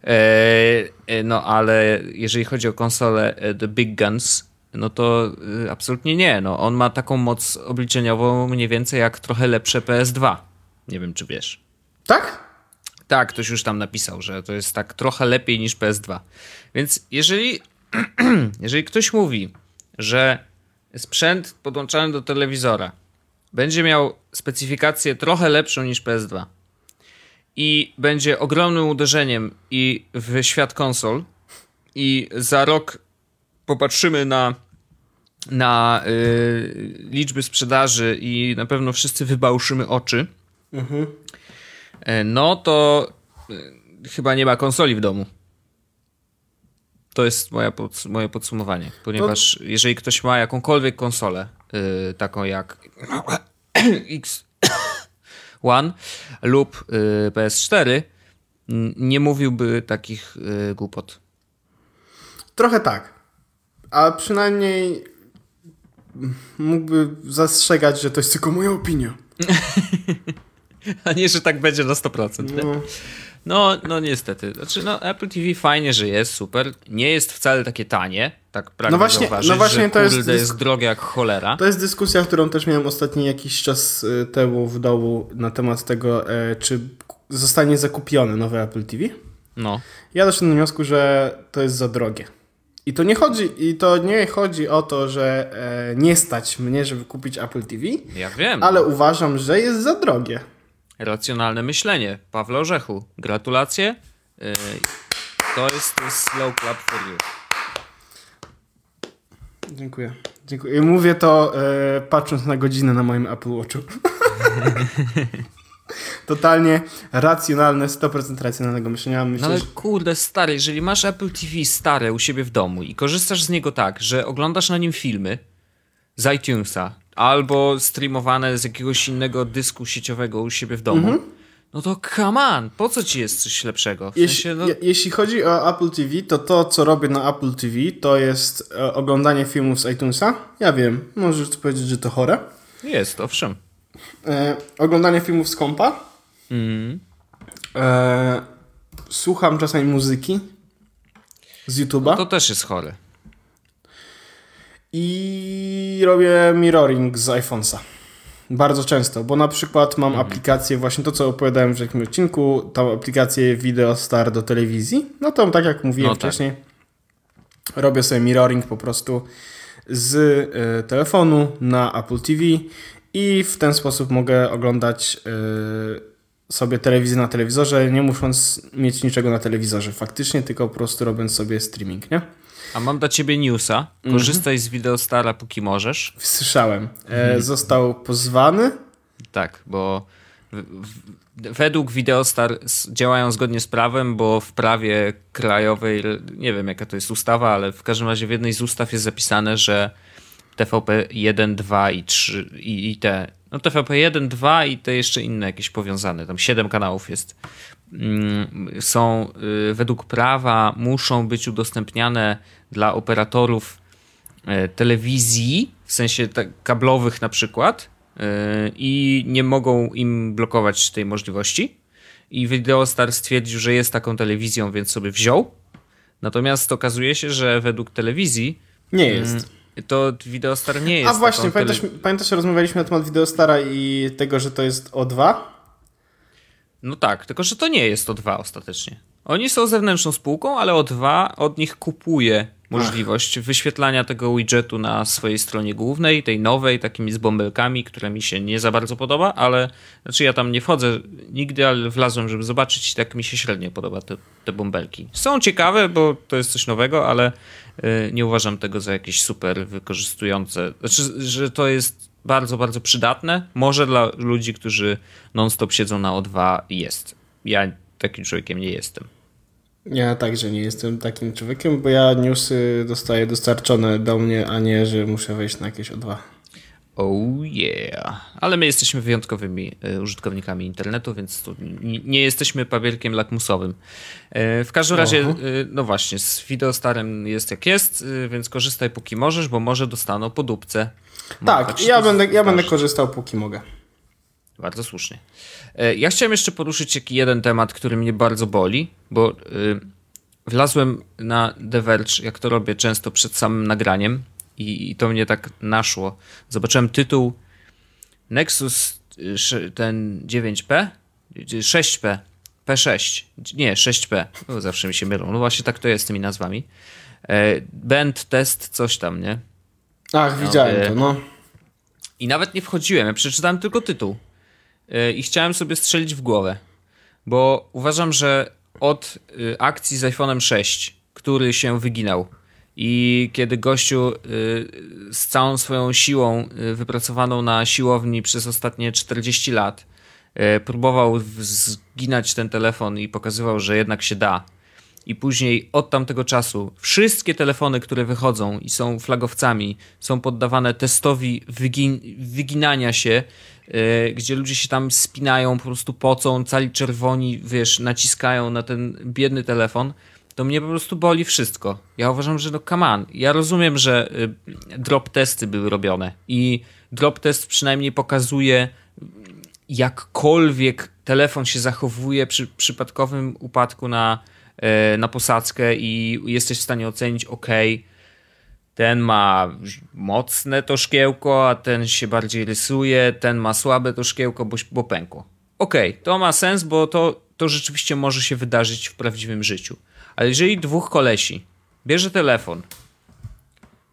E, e, no ale jeżeli chodzi o konsolę e, The Big Guns, no to absolutnie nie. No, on ma taką moc obliczeniową mniej więcej jak trochę lepsze PS2. Nie wiem, czy wiesz. Tak? Tak, ktoś już tam napisał, że to jest tak trochę lepiej niż PS2. Więc jeżeli, <clears throat> jeżeli ktoś mówi, że sprzęt podłączany do telewizora będzie miał specyfikację trochę lepszą niż PS2 i będzie ogromnym uderzeniem i w świat konsol. I za rok popatrzymy na na y, liczby sprzedaży i na pewno wszyscy wybałszymy oczy, E, no to e, chyba nie ma konsoli w domu. To jest moja pods- moje podsumowanie, ponieważ jeżeli ktoś ma jakąkolwiek konsolę, y, taką jak <coughs> X1 lub y, PS4, n- nie mówiłby takich y, głupot. Trochę tak. A przynajmniej mógłby zastrzegać, że to jest tylko moja opinia. <laughs> A nie, że tak będzie na 100%. nie? No. No, no niestety. Znaczy, no, Apple TV fajnie, że jest, super. Nie jest wcale takie tanie, tak pragnę No właśnie- zauważyć, no właśnie to jest jest drogie jak cholera. To jest dyskusja, którą też miałem ostatni jakiś czas y, temu w dołu na temat tego, e, czy zostanie zakupione nowe Apple TV. No. Ja doszedłem do wniosku, że to jest za drogie. I to nie chodzi, i to nie chodzi o to, że e, nie stać mnie, żeby kupić Apple TV, Ja wiem. ale uważam, że jest za drogie. Racjonalne myślenie. Pawle Orzechu, gratulacje. Yy, To jest, slow clap for you. Dziękuję. Dziękuję. I mówię to e, patrząc na godzinę na moim Apple Watchu. <laughs> Totalnie racjonalne, 100% racjonalnego myślenia. Myślę, No ale kurde, stary, jeżeli masz Apple TV stare u siebie w domu i korzystasz z niego tak, że oglądasz na nim filmy z iTunesa albo streamowane z jakiegoś innego dysku sieciowego u siebie w domu, Mhm. no to come on, po co ci jest coś lepszego? W Jeśli, sensie, no, je, jeśli chodzi o Apple TV, to to, co robię na Apple TV, to jest e, oglądanie filmów z iTunesa. Ja wiem, możesz powiedzieć, że to chore. jest, owszem. E, oglądanie filmów z kompa. Mhm. E, słucham czasami muzyki z YouTube'a. To też jest chore. I robię mirroring z iPhone'a. Bardzo często, bo na przykład mam Mhm. aplikację, właśnie to co opowiadałem w jakimś odcinku, tą aplikację Video Star do telewizji. No to tak jak mówiłem No tak. wcześniej, robię sobie mirroring po prostu z y, telefonu na Apple TV i w ten sposób mogę oglądać y, sobie telewizję na telewizorze, nie musząc mieć niczego na telewizorze faktycznie, tylko po prostu robiąc sobie streaming, nie? A mam dla ciebie newsa. Mhm. Korzystaj z Videostara póki możesz. Słyszałem. Mhm. E, został pozwany. Tak, bo w, w, według Videostar działają zgodnie z prawem, bo w prawie krajowej, nie wiem jaka to jest ustawa, ale w każdym razie w jednej z ustaw jest zapisane, że TVP 1, 2 i 3 i, i te, no TVP 1, 2 i te jeszcze inne jakieś powiązane, tam 7 kanałów jest, mm, są y, według prawa muszą być udostępniane dla operatorów e, telewizji, w sensie tak kablowych na przykład, e, i nie mogą im blokować tej możliwości. I Videostar stwierdził, że jest taką telewizją, więc sobie wziął. Natomiast okazuje się, że według telewizji Nie jest. to Videostar nie jest. A właśnie, pamiętasz, tele- pamiętasz, rozmawialiśmy na temat Videostara i tego, że to jest O2? No tak, tylko że to nie jest O2 ostatecznie. Oni są zewnętrzną spółką, ale O2 od nich kupuje możliwość wyświetlania tego widgetu na swojej stronie głównej, tej nowej, takimi z bąbelkami, które mi się nie za bardzo podoba, ale znaczy ja tam nie wchodzę nigdy, ale wlazłem, żeby zobaczyć i tak mi się średnio podoba te, te bąbelki. Są ciekawe, bo to jest coś nowego, ale y, nie uważam tego za jakieś super wykorzystujące. Znaczy, że to jest bardzo, bardzo przydatne. Może dla ludzi, którzy non-stop siedzą na O2 jest. Ja takim człowiekiem nie jestem. Ja także nie jestem takim człowiekiem, bo ja newsy dostaję dostarczone do mnie, a nie, że muszę wejść na jakieś O2. Oh yeah. Ale my jesteśmy wyjątkowymi y, użytkownikami internetu, więc tu nie, jesteśmy papierkiem lakmusowym. Y, w każdym razie, y, no właśnie, z Videostarem jest jak jest, więc korzystaj póki możesz, bo może dostaną po dupce. Tak, ja będę, ja będę korzystał póki mogę. Bardzo słusznie. E, Ja chciałem jeszcze poruszyć taki jeden temat, który mnie bardzo boli, bo y, wlazłem na The Verge, jak to robię często przed samym nagraniem i, i to mnie tak naszło. Zobaczyłem tytuł Nexus y, ten 9P, y, 6P, P6, nie 6P, o, zawsze mi się mylą, no właśnie tak to jest z tymi nazwami. E, Band test coś tam, nie? Ach, widziałem e, to, no. I nawet nie wchodziłem, ja przeczytałem tylko tytuł. Yy, I chciałem sobie strzelić w głowę. Bo uważam, że od y, akcji z iPhone'em 6, który się wyginał i kiedy gościu y, z całą swoją siłą y, wypracowaną na siłowni przez ostatnie 40 lat y, próbował zginać ten telefon i pokazywał, że jednak się da. I później od tamtego czasu wszystkie telefony, które wychodzą i są flagowcami, są poddawane testowi wygin wyginania się, gdzie ludzie się tam spinają, po prostu pocą, cali czerwoni, wiesz, naciskają na ten biedny telefon. To mnie po prostu boli wszystko. Ja uważam, że no come on. Ja rozumiem, że y, drop testy były robione i drop test przynajmniej pokazuje jakkolwiek telefon się zachowuje przy przypadkowym upadku na, e, na posadzkę i jesteś w stanie ocenić, ok, ten ma mocne to szkiełko, a ten się bardziej rysuje, ten ma słabe to szkiełko, bo, bo pękło. Okej, to ma sens, bo to, to rzeczywiście może się wydarzyć w prawdziwym życiu. Ale jeżeli dwóch kolesi bierze telefon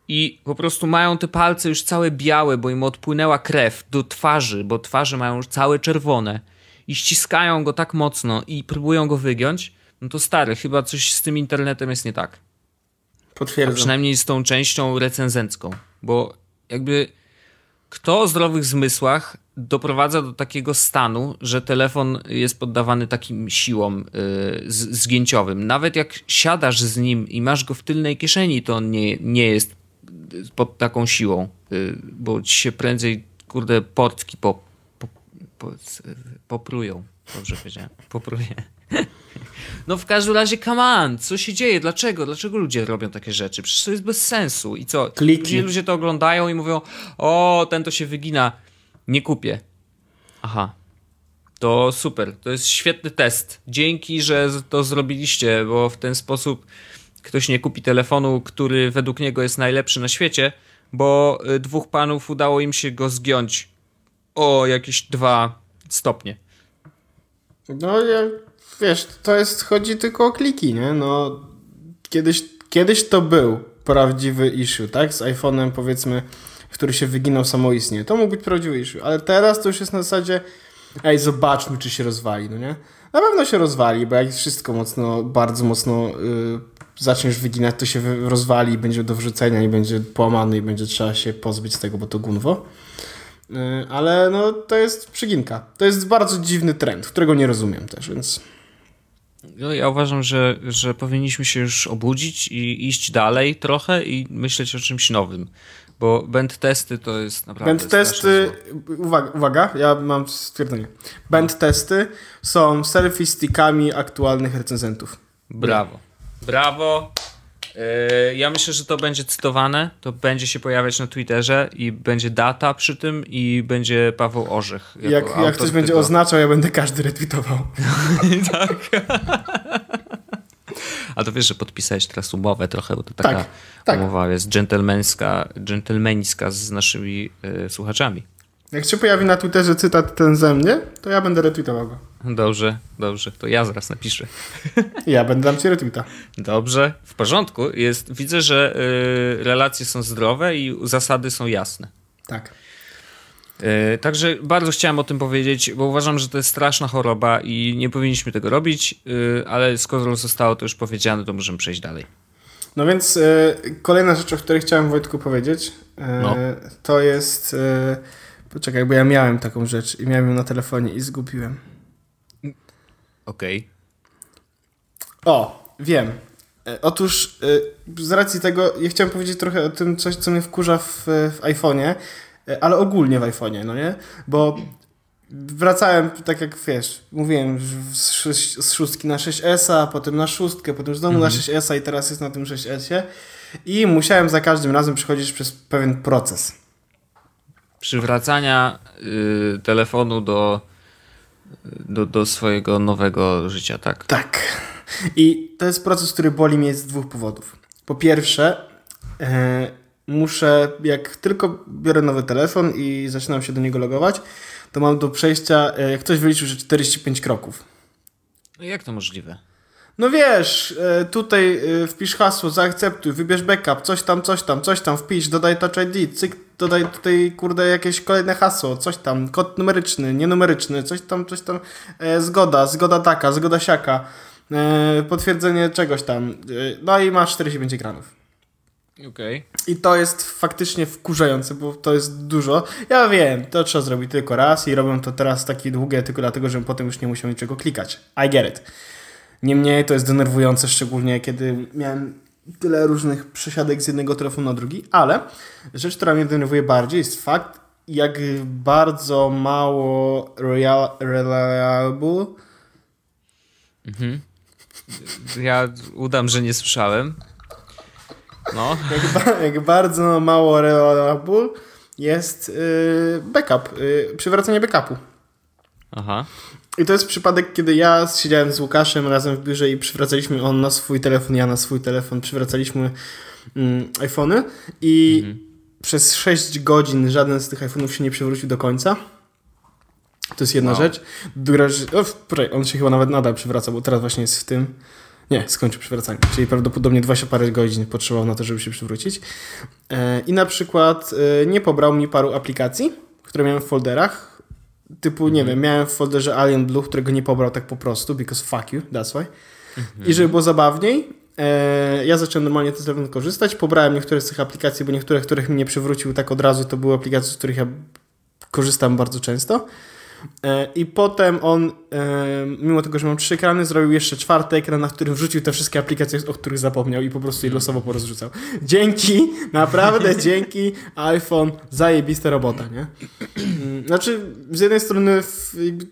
i po prostu mają te palce już całe białe, bo im odpłynęła krew do twarzy, bo twarze mają już całe czerwone i ściskają go tak mocno i próbują go wygiąć, no to stary, chyba coś z tym internetem jest nie tak. Potwierdzam. A przynajmniej z tą częścią recenzencką, bo jakby kto o zdrowych zmysłach doprowadza do takiego stanu, że telefon jest poddawany takim siłom yy, zgięciowym. Nawet jak siadasz z nim i masz go w tylnej kieszeni, to on nie, nie jest pod taką siłą, yy, bo ci się prędzej, kurde, portki po, po, po, poprują. Dobrze powiedziałem. Popruję. No w każdym razie, come on, co się dzieje? Dlaczego? Dlaczego ludzie robią takie rzeczy? Przecież to jest bez sensu. I co? Kliki. Później ludzie to oglądają i mówią, o, ten to się wygina, nie kupię. Aha. To super, to jest świetny test. Dzięki, że to zrobiliście, bo w ten sposób ktoś nie kupi telefonu, który według niego jest najlepszy na świecie, bo y, dwóch panów udało im się go zgiąć o jakieś dwa stopnie. No, ja, wiesz, to jest, chodzi tylko o kliki, nie? No, kiedyś, kiedyś to był prawdziwy issue, tak? Z iPhone'em, powiedzmy, który się wyginął samoistnie. To mógł być prawdziwy issue, ale teraz to już jest na zasadzie ej, zobaczmy, czy się rozwali, no nie? Na pewno się rozwali, bo jak wszystko mocno, bardzo mocno yy, zaczniesz wyginać, to się rozwali, będzie do wrzucenia i będzie połamany i będzie trzeba się pozbyć tego, bo to gunwo. Y, ale no, to jest przyginka. To jest bardzo dziwny trend, którego nie rozumiem też, więc... Ja uważam, że, że powinniśmy się już obudzić i iść dalej trochę i myśleć o czymś nowym. Bo band testy to jest naprawdę. Band testy, uwaga, uwaga, ja mam stwierdzenie. Band no. testy są selfie stickami aktualnych recenzentów. Brawo. Brawo. Yy, ja myślę, że to będzie cytowane, to będzie się pojawiać na Twitterze i będzie data przy tym i będzie Paweł Orzech. Jak, jak ktoś będzie tego. oznaczał, ja będę każdy retweetował. <laughs> tak. <laughs> A to wiesz, że podpisałeś teraz umowę trochę, bo to taka tak, tak. umowa jest dżentelmeńska, dżentelmeńska z naszymi y, słuchaczami. Jak się pojawi na Twitterze cytat ten ze mnie, to ja będę retweetował go. Dobrze, dobrze, to ja zaraz napiszę. <laughs> Ja będę dam ci retweeta. Dobrze, w porządku. Jest, widzę, że y, relacje są zdrowe i zasady są jasne. Tak. Y, także bardzo chciałem o tym powiedzieć, bo uważam, że to jest straszna choroba i nie powinniśmy tego robić, y, ale skoro zostało to już powiedziane, to możemy przejść dalej. No więc y, kolejna rzecz, o której chciałem Wojtku powiedzieć, no. to jest Poczekaj, bo ja miałem taką rzecz i miałem ją na telefonie i zgubiłem. Okej. Okay. O, wiem. E, otóż e, z racji tego, ja chciałem powiedzieć trochę o tym, coś, co mnie wkurza w, w iPhone'ie, e, ale ogólnie w iPhone'ie, no nie? Bo wracałem, tak jak wiesz, mówiłem, z, z szóstki na 6S, potem na szóstkę, potem znowu mhm. na 6S i teraz jest na tym 6S i musiałem za każdym razem przechodzić przez pewien proces przywracania y, telefonu do, do, do swojego nowego życia, tak? Tak. I to jest proces, który boli mnie z dwóch powodów. Po pierwsze, e, muszę, jak tylko biorę nowy telefon i zaczynam się do niego logować, to mam do przejścia, e, jak ktoś wyliczył, że 45 kroków. No jak to możliwe? No wiesz, e, tutaj wpisz hasło, zaakceptuj, wybierz backup, coś tam, coś tam, coś tam, wpisz, dodaj Touch ID, cyk, dodaj tutaj, kurde, jakieś kolejne hasło, coś tam, kod numeryczny, nienumeryczny, coś tam, coś tam, e, zgoda, zgoda taka, zgoda siaka, e, potwierdzenie czegoś tam, e, no i masz 45 ekranów. Okej. Okay. I to jest faktycznie wkurzające, bo to jest dużo. Ja wiem, to trzeba zrobić tylko raz i robią to teraz takie długie tylko dlatego, żebym potem już nie musiał niczego klikać. I get it. Niemniej to jest denerwujące, szczególnie kiedy miałem tyle różnych przesiadek z jednego telefonu na drugi, ale rzecz, która mnie denerwuje bardziej jest fakt, jak bardzo mało real, reliable. Mhm. Ja udam, że nie słyszałem. No. Jak, jak bardzo mało reliable jest yy, backup, yy, przywracanie backupu. Aha. I to jest przypadek, kiedy ja siedziałem z Łukaszem razem w biurze i przywracaliśmy on na swój telefon, ja na swój telefon, przywracaliśmy mm, iPhony i mhm. przez 6 godzin żaden z tych iPhone'ów się nie przywrócił do końca. To jest jedna wow. rzecz. Druga rzecz, o, on się chyba nawet nadal przywraca, bo teraz właśnie jest w tym. Nie, skończył przywracanie. Czyli prawdopodobnie 20 parę godzin potrzebował na to, żeby się przywrócić. E, I na przykład e, nie pobrał mi paru aplikacji, które miałem w folderach, Typu, nie mhm. wiem, miałem w folderze Alien Blue, którego nie pobrał tak po prostu, because fuck you, that's why. I żeby było zabawniej, e, ja zacząłem normalnie ten telefon korzystać, pobrałem niektóre z tych aplikacji, bo niektóre, których mi nie przywrócił tak od razu, to były aplikacje, z których ja korzystam bardzo często. E, I potem on, e, mimo tego, że mam trzy ekrany, zrobił jeszcze czwarty ekran, na którym wrzucił te wszystkie aplikacje, o których zapomniał i po prostu je losowo porozrzucał. Dzięki, <laughs> naprawdę dzięki iPhone, zajebista robota, nie? <clears throat> Znaczy, z jednej strony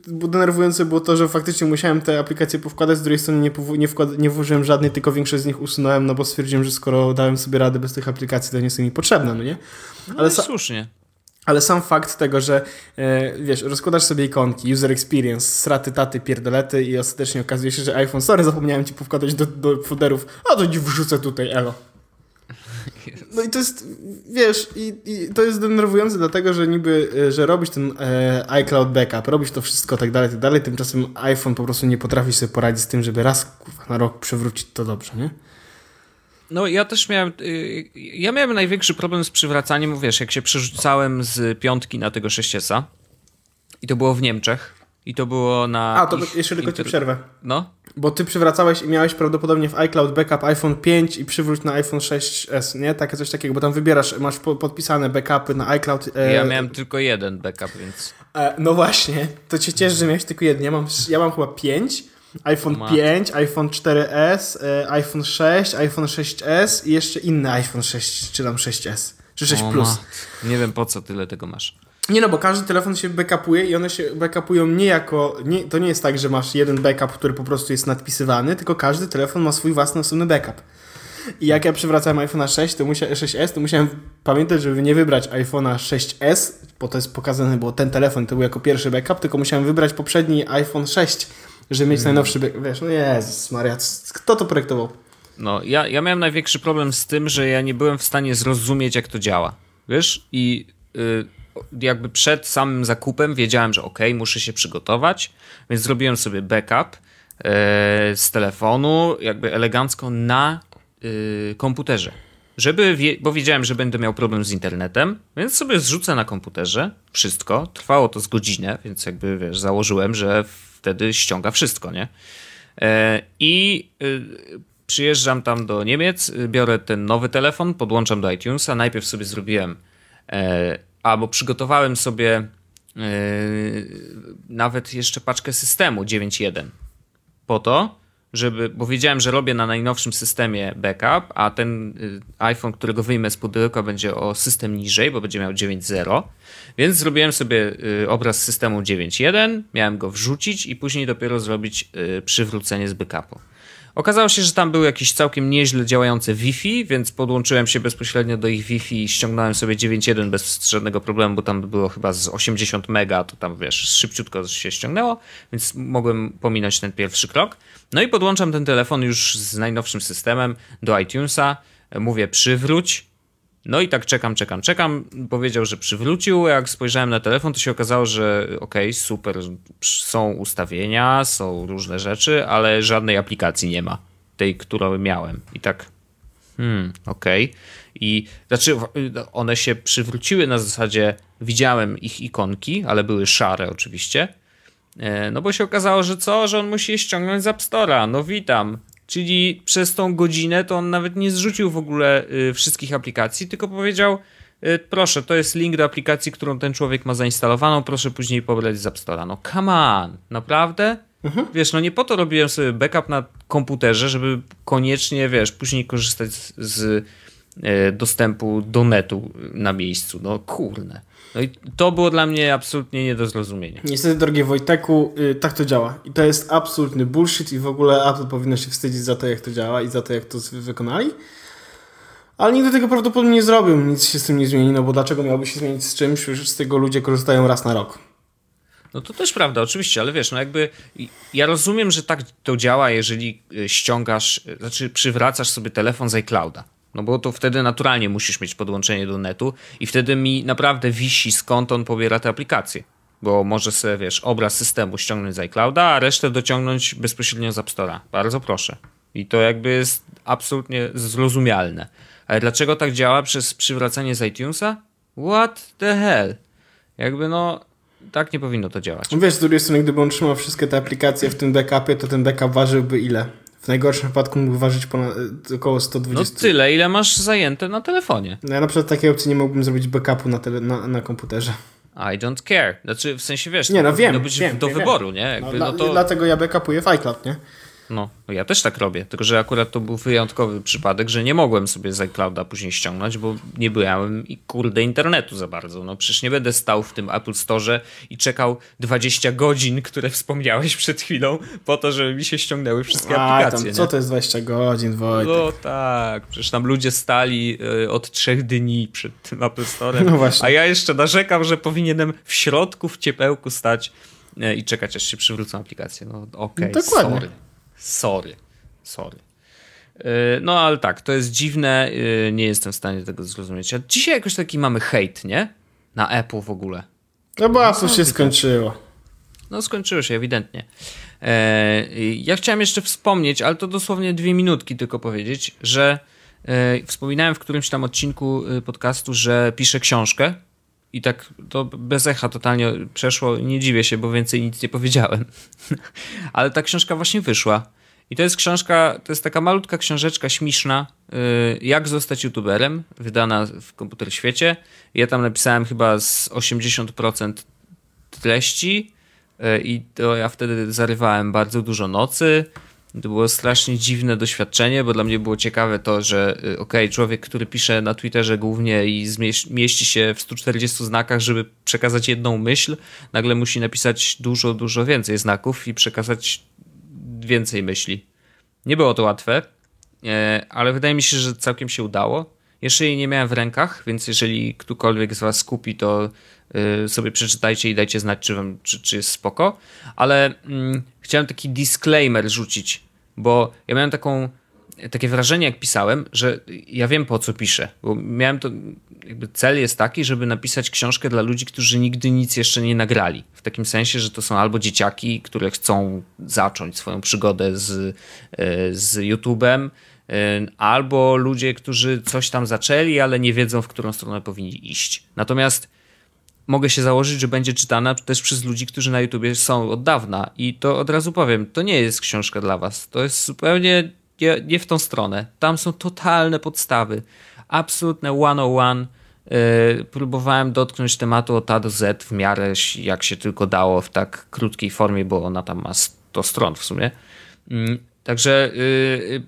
denerwujące było to, że faktycznie musiałem te aplikacje powkładać, z drugiej strony nie, nie, nie włożyłem żadnej, tylko większość z nich usunąłem, no bo stwierdziłem, że skoro dałem sobie radę bez tych aplikacji, to nie są mi potrzebne, no nie? Ale no słusznie. Ale sam fakt tego, że e, wiesz, rozkładasz sobie ikonki, user experience, straty, taty, pierdolety i ostatecznie okazuje się, że iPhone, sorry, zapomniałem ci powkładać do, do folderów, a to ci wrzucę tutaj, elo. <laughs> No i to jest, wiesz, i, i, to jest denerwujące dlatego, że niby, e, że robisz ten e, iCloud backup, robisz to wszystko, tak dalej, tak dalej, tymczasem iPhone po prostu nie potrafi sobie poradzić z tym, żeby raz kurwa, na rok przywrócić to dobrze, nie? No ja też miałem, y, ja miałem największy problem z przywracaniem, wiesz, jak się przerzucałem z piątki na tego 6S i to było w Niemczech i to było na... A, to jeszcze tylko inter... ci przerwę. No? Bo ty przywracałeś i miałeś prawdopodobnie w iCloud backup iPhone 5 i przywróć na iPhone 6s, nie? Takie coś takiego, bo tam wybierasz, masz po, podpisane backupy na iCloud. E... Ja miałem tylko jeden backup, więc... E, no właśnie, to cię cieszy, że miałeś tylko jeden. Ja mam, ja mam chyba 5 iPhone 5, iPhone 4S, e, iPhone 6, iPhone 6S i jeszcze inny iPhone 6, czy tam 6S, czy 6 Plus. Nie wiem po co tyle tego masz. Nie no, bo każdy telefon się backupuje i one się backupują nie jako. Nie, to nie jest tak, że masz jeden backup, który po prostu jest nadpisywany, tylko każdy telefon ma swój własny osobny backup. I jak ja przywracałem iPhone'a 6, to musiałem 6S, to musiałem pamiętać, żeby nie wybrać iPhone'a 6S, bo to jest pokazane, bo ten telefon to był jako pierwszy backup, tylko musiałem wybrać poprzedni iPhone 6 żeby mieć hmm. najnowszy, wiesz, no Jezus Maria, kto to projektował? No, ja, ja miałem największy problem z tym, że ja nie byłem w stanie zrozumieć, jak to działa, wiesz, i y, jakby przed samym zakupem wiedziałem, że ok, muszę się przygotować, więc zrobiłem sobie backup y, z telefonu, jakby elegancko na y, komputerze. Żeby, bo wiedziałem, że będę miał problem z internetem, więc sobie zrzucę na komputerze wszystko. Trwało to z godzinę, więc jakby wiesz, założyłem, że wtedy ściąga wszystko, nie? E, I y, przyjeżdżam tam do Niemiec, biorę ten nowy telefon, podłączam do iTunesa. Najpierw sobie zrobiłem, e, albo przygotowałem sobie e, nawet jeszcze paczkę systemu 9.1 po to, żeby, bo wiedziałem, że robię na najnowszym systemie backup, a ten y, iPhone, którego wyjmę z pudełka będzie o system niżej, bo będzie miał 9.0, więc zrobiłem sobie y, obraz systemu 9.1, miałem go wrzucić i później dopiero zrobić przywrócenie z backupu. Okazało się, że tam był jakiś całkiem nieźle działający Wi-Fi, więc podłączyłem się bezpośrednio do ich Wi-Fi i ściągnąłem sobie 9.1 bez żadnego problemu, bo tam było chyba z 80 mega, to tam wiesz, szybciutko się ściągnęło, więc mogłem pominąć ten pierwszy krok. No i podłączam ten telefon już z najnowszym systemem do iTunesa, mówię przywróć, no i tak czekam, czekam, czekam. Powiedział, że przywrócił. Jak spojrzałem na telefon, to się okazało, że okej, okay, super, są ustawienia, są różne rzeczy, ale żadnej aplikacji nie ma. Tej, którą miałem. I tak, hmm, okej. Okay. I znaczy, one się przywróciły na zasadzie, widziałem ich ikonki, ale były szare oczywiście. E, no bo się okazało, że co? Że on musi je ściągnąć z App Store'a. No witam. Czyli przez tą godzinę to on nawet nie zrzucił w ogóle y, wszystkich aplikacji, tylko powiedział: y, Proszę, to jest link do aplikacji, którą ten człowiek ma zainstalowaną, proszę później pobrać z App Store'a. No come on, naprawdę? Mhm. Wiesz, no nie po to robiłem sobie backup na komputerze, żeby koniecznie, wiesz, później korzystać z, z y, dostępu do netu na miejscu. No kurne. No i to było dla mnie absolutnie nie do zrozumienia. Niestety, drogi Wojteku, yy, tak to działa. I to jest absolutny bullshit i w ogóle Apple powinno się wstydzić za to, jak to działa i za to, jak to wykonali. Ale nigdy tego prawdopodobnie nie zrobił, nic się z tym nie zmieni, no bo dlaczego miałby się zmienić z czymś, że z tego ludzie korzystają raz na rok. No to też prawda, oczywiście, ale wiesz, no jakby ja rozumiem, że tak to działa, jeżeli y, ściągasz, y, znaczy przywracasz sobie telefon z iClouda. No bo to wtedy naturalnie musisz mieć podłączenie do netu i wtedy mi naprawdę wisi skąd on pobiera te aplikacje. Bo może sobie, wiesz, obraz systemu ściągnąć z iClouda, a resztę dociągnąć bezpośrednio z App Store'a. Bardzo proszę. I to jakby jest absolutnie zrozumialne. Ale dlaczego tak działa przez przywracanie z iTunesa? What the hell? Jakby no, tak nie powinno to działać. Wiesz, z drugiej strony, gdyby on trzymał wszystkie te aplikacje w tym backupie, to ten backup ważyłby ile? W najgorszym wypadku mógł ważyć ponad, y, około No 120. tyle, ile masz zajęte na telefonie. No ja na przykład takiej opcji nie mógłbym zrobić backupu na, tele, na, na komputerze. I don't care. Znaczy, w sensie, wiesz, Nie, no to wiem, być wiem, do wiem, wyboru, nie? No, Jakby, dla, no to... Dlatego ja backupuję w iCloud, nie? No, ja też tak robię, tylko że akurat to był wyjątkowy przypadek, że nie mogłem sobie z iClouda później ściągnąć, bo nie byłem i kurde internetu za bardzo. No przecież nie będę stał w tym Apple Store i czekał 20 godzin, które wspomniałeś przed chwilą, po to, żeby mi się ściągnęły wszystkie A, aplikacje. tam, co to jest 20 godzin, Wojtek? No tak, przecież tam ludzie stali y, od trzech dni przed tym Apple Store, No właśnie. a ja jeszcze narzekam, że powinienem w środku, w ciepełku stać y, i czekać, aż się przywrócą aplikacje. No okej, No, dokładnie. sorry. Sorry. Sorry. Y, No ale tak, to jest dziwne, y, nie jestem w stanie tego zrozumieć. A dzisiaj jakoś taki mamy hejt, nie? Na Apple w ogóle. No bo Apple się skończyło. No skończyło się ewidentnie. E, ja chciałem jeszcze wspomnieć, ale to dosłownie dwie minutki tylko powiedzieć, że e, wspominałem w którymś tam odcinku e, podcastu, że piszę książkę i tak to bez echa totalnie przeszło. Nie dziwię się, bo więcej nic nie powiedziałem. <laughs> ale ta książka właśnie wyszła. I to jest książka, to jest taka malutka książeczka śmieszna, y, jak zostać youtuberem, wydana w Komputer Świecie. Ja tam napisałem chyba z 80% treści y, i to ja wtedy zarywałem bardzo dużo nocy. To było strasznie dziwne doświadczenie, bo dla mnie było ciekawe to, że y, okej, człowiek, który pisze na Twitterze głównie i mieści się w 140 znakach, żeby przekazać jedną myśl, nagle musi napisać dużo, dużo więcej znaków i przekazać więcej myśli. Nie było to łatwe, e, ale wydaje mi się, że całkiem się udało. Jeszcze jej nie miałem w rękach, więc jeżeli ktokolwiek z Was kupi, to sobie przeczytajcie i dajcie znać, czy, wam, czy, czy jest spoko. Ale mm, chciałem taki disclaimer rzucić, bo ja miałem taką, takie wrażenie, jak pisałem, że ja wiem po co piszę. Bo miałem to, jakby cel jest taki, żeby napisać książkę dla ludzi, którzy nigdy nic jeszcze nie nagrali. W takim sensie, że to są albo dzieciaki, które chcą zacząć swoją przygodę z, e, z YouTube'em, e, albo ludzie, którzy coś tam zaczęli, ale nie wiedzą, w którą stronę powinni iść. Natomiast mogę się założyć, że będzie czytana też przez ludzi, którzy na YouTubie są od dawna. I to od razu powiem, to nie jest książka dla was. To jest zupełnie nie, nie w tą stronę. Tam są totalne podstawy. Absolutne 101. Yy, próbowałem dotknąć tematu od A do Z w miarę jak się tylko dało w tak krótkiej formie, bo ona tam ma 100 stron w sumie. Mm, Także yy,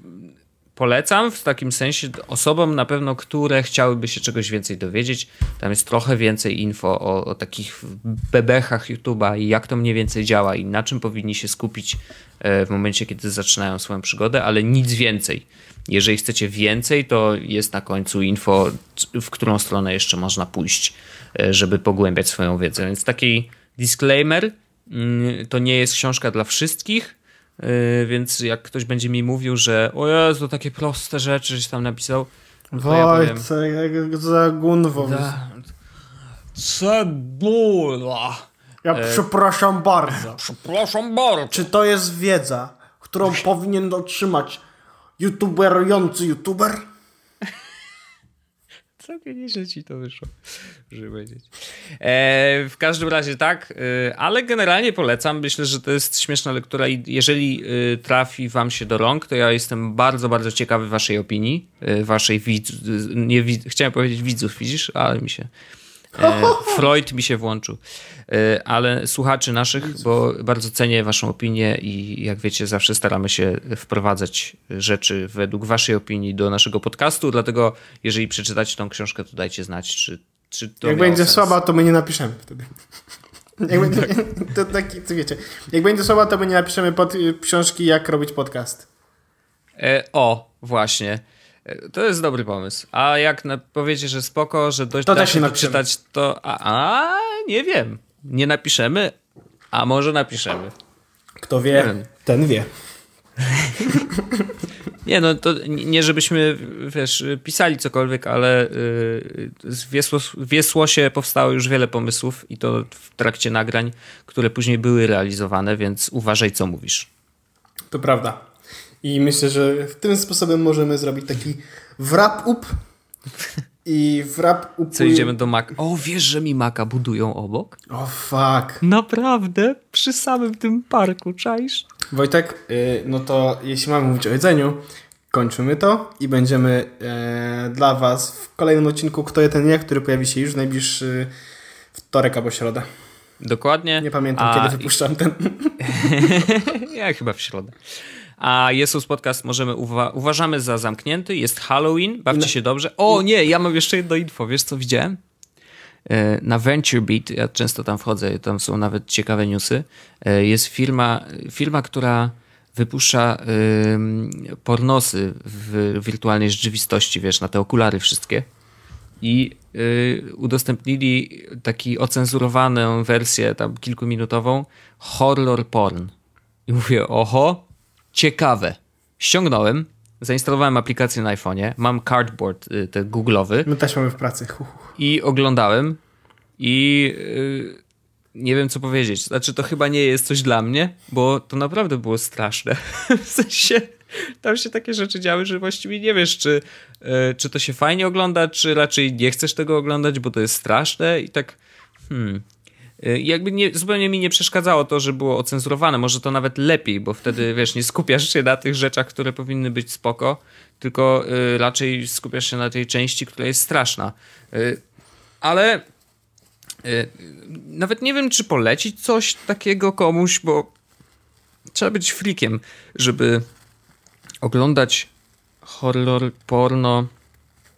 polecam w takim sensie osobom na pewno, które chciałyby się czegoś więcej dowiedzieć. Tam jest trochę więcej info o, o takich bebechach YouTube'a i jak to mniej więcej działa i na czym powinni się skupić e, w momencie, kiedy zaczynają swoją przygodę, ale nic więcej. Jeżeli chcecie więcej, to jest na końcu info, w którą stronę jeszcze można pójść, e, żeby pogłębiać swoją wiedzę. Więc taki disclaimer, mm, to nie jest książka dla wszystkich, Yy, więc jak ktoś będzie mi mówił, że o Jezu, takie proste rzeczy, że tam napisał. to ja powiem, Wojtek, jak za gunwo. "Da- Cebula. Ja przepraszam bardzo. Przepraszam bardzo. Czy to jest wiedza, którą powinien otrzymać youtuberujący youtuber? <laughs> Całkiem nieźle ci to wyszło, żeby powiedzieć. E, w każdym razie tak, e, ale generalnie polecam. Myślę, że to jest śmieszna lektura i jeżeli e, trafi wam się do rąk, to ja jestem bardzo, bardzo ciekawy waszej opinii, waszej widz... Nie. Chciałem powiedzieć widzów, widzisz? Ale mi się... <laughs> Freud mi się włączył. Ale słuchaczy naszych, bo bardzo cenię waszą opinię i jak wiecie, zawsze staramy się wprowadzać rzeczy według waszej opinii do naszego podcastu, dlatego jeżeli przeczytacie tą książkę, to dajcie znać, czy, czy to Jak będzie sens. słaba, to my nie napiszemy wtedy. <laughs> Jak będzie, <laughs> to taki, to wiecie, jak będzie słaba, to my nie napiszemy pod, książki, jak robić podcast. E, o, właśnie. E, To jest dobry pomysł. A jak na, powiecie, że spoko, że dość To da się czytać, to a, a nie wiem. Nie napiszemy, a może napiszemy. Kto wie, ten wie. <laughs> Nie, no to nie żebyśmy, wiesz, pisali cokolwiek, ale y, Wiesło, w Wiesłosie powstało już wiele pomysłów i to w trakcie nagrań, które później były realizowane, więc uważaj, co mówisz. To prawda. I myślę, że w tym sposobem możemy zrobić taki wrap-up <laughs> I w rap. Co idziemy do Maka? O, wiesz, że mi Maka budują obok? O oh, fuck. Naprawdę? Przy samym tym parku, czaisz? Wojtek, yy, no to jeśli mamy mówić o jedzeniu, kończymy to i będziemy e, dla Was w kolejnym odcinku Kto je ten nie, który pojawi się już w najbliższy wtorek albo środę. Dokładnie. Nie pamiętam, A... kiedy wypuszczam ten. <laughs> ja chyba w środę. A Jesus Podcast możemy uwa uważamy za zamknięty. Jest Halloween, bawcie się dobrze. O nie, ja mam jeszcze jedno info. Wiesz co widziałem? E, na Venture Beat, ja często tam wchodzę, tam są nawet ciekawe newsy. E, jest firma, firma która wypuszcza pornosy w wirtualnej rzeczywistości, wiesz, na te okulary wszystkie. I y, udostępnili taki ocenzurowaną wersję, tam kilkuminutową, horror porn. I mówię, oho, ciekawe. Ściągnąłem, zainstalowałem aplikację na iPhone'ie, mam cardboard, y, ten googlowy. My też mamy w pracy. I oglądałem i y, nie wiem co powiedzieć. Znaczy, to chyba nie jest coś dla mnie, bo to naprawdę było straszne. <laughs> w sensie, tam się takie rzeczy działy, że właściwie nie wiesz, czy, e, czy to się fajnie ogląda, czy raczej nie chcesz tego oglądać, bo to jest straszne i tak. Hmm. E, jakby nie, zupełnie mi nie przeszkadzało to, że było ocenzurowane. Może to nawet lepiej, bo wtedy wiesz, nie skupiasz się na tych rzeczach, które powinny być spoko, tylko y, raczej skupiasz się na tej części, która jest straszna. Y, ale Y, nawet nie wiem, czy polecić coś takiego komuś, bo trzeba być frikiem, żeby oglądać horror, porno.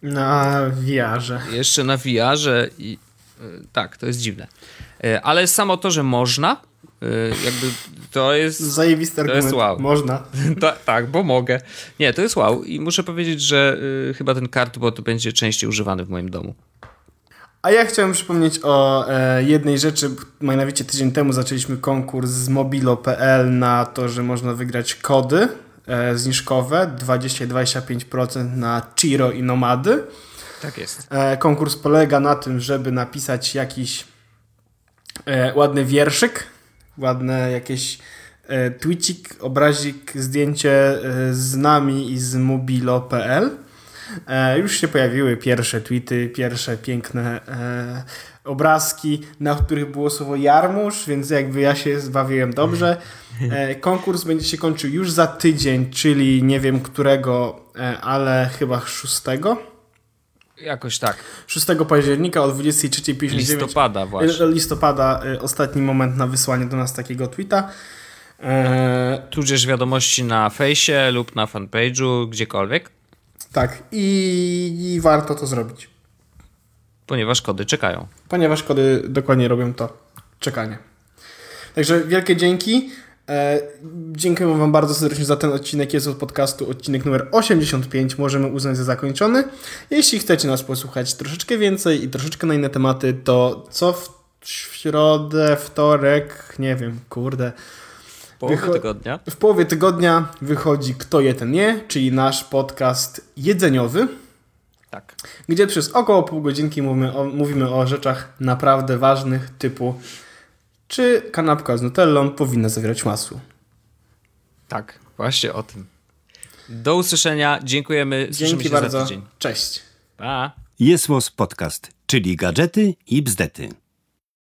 Na VR-ze. Jeszcze na VR-ze i y, tak, to jest dziwne. Y, ale samo to, że można, jakby to jest. Zajebisty argument. To jest wow. Można. <laughs> Ta, tak, bo mogę. Nie, to jest wow. I muszę powiedzieć, że chyba ten kartbot będzie częściej używany w moim domu. A ja chciałem przypomnieć o e, jednej rzeczy. Mianowicie tydzień temu zaczęliśmy konkurs z mobilo.pl na to, że można wygrać kody e, zniżkowe 20-25% na Chiro i Nomady. Tak jest. E, konkurs polega na tym, żeby napisać jakiś e, ładny wierszyk, ładne jakieś e, tweetik, obrazik, zdjęcie e, z nami i z mobilo.pl E, już się pojawiły pierwsze tweety, pierwsze piękne e, obrazki, na których było słowo jarmuż, więc jakby ja się zbawiłem dobrze. E, konkurs będzie się kończył już za tydzień, czyli nie wiem którego, e, ale chyba 6. Jakoś tak. 6 października o 23.59. Listopada właśnie. E, listopada, e, ostatni moment na wysłanie do nas takiego tweeta. Eee, Tudzież wiadomości na fejsie lub na fanpage'u, gdziekolwiek. Tak, i, i warto to zrobić. Ponieważ kody czekają. Ponieważ kody dokładnie robią to czekanie. Także wielkie dzięki. E, dziękuję Wam bardzo serdecznie za ten odcinek jest od podcastu, odcinek numer 85. Możemy uznać za zakończony. Jeśli chcecie nas posłuchać troszeczkę więcej i troszeczkę na inne tematy, to co w, w środę, wtorek, nie wiem, kurde, połowie Wycho tygodnia. W połowie tygodnia wychodzi Kto je ten nie, czyli nasz podcast jedzeniowy. Tak. Gdzie przez około pół godzinki mówimy o, mówimy o rzeczach naprawdę ważnych, typu czy kanapka z nutellą powinna zawierać masło. Tak, właśnie o tym. Do usłyszenia, dziękujemy. Dzięki bardzo. Cześć. Pa. Jest Podcast, czyli gadżety i bzdety.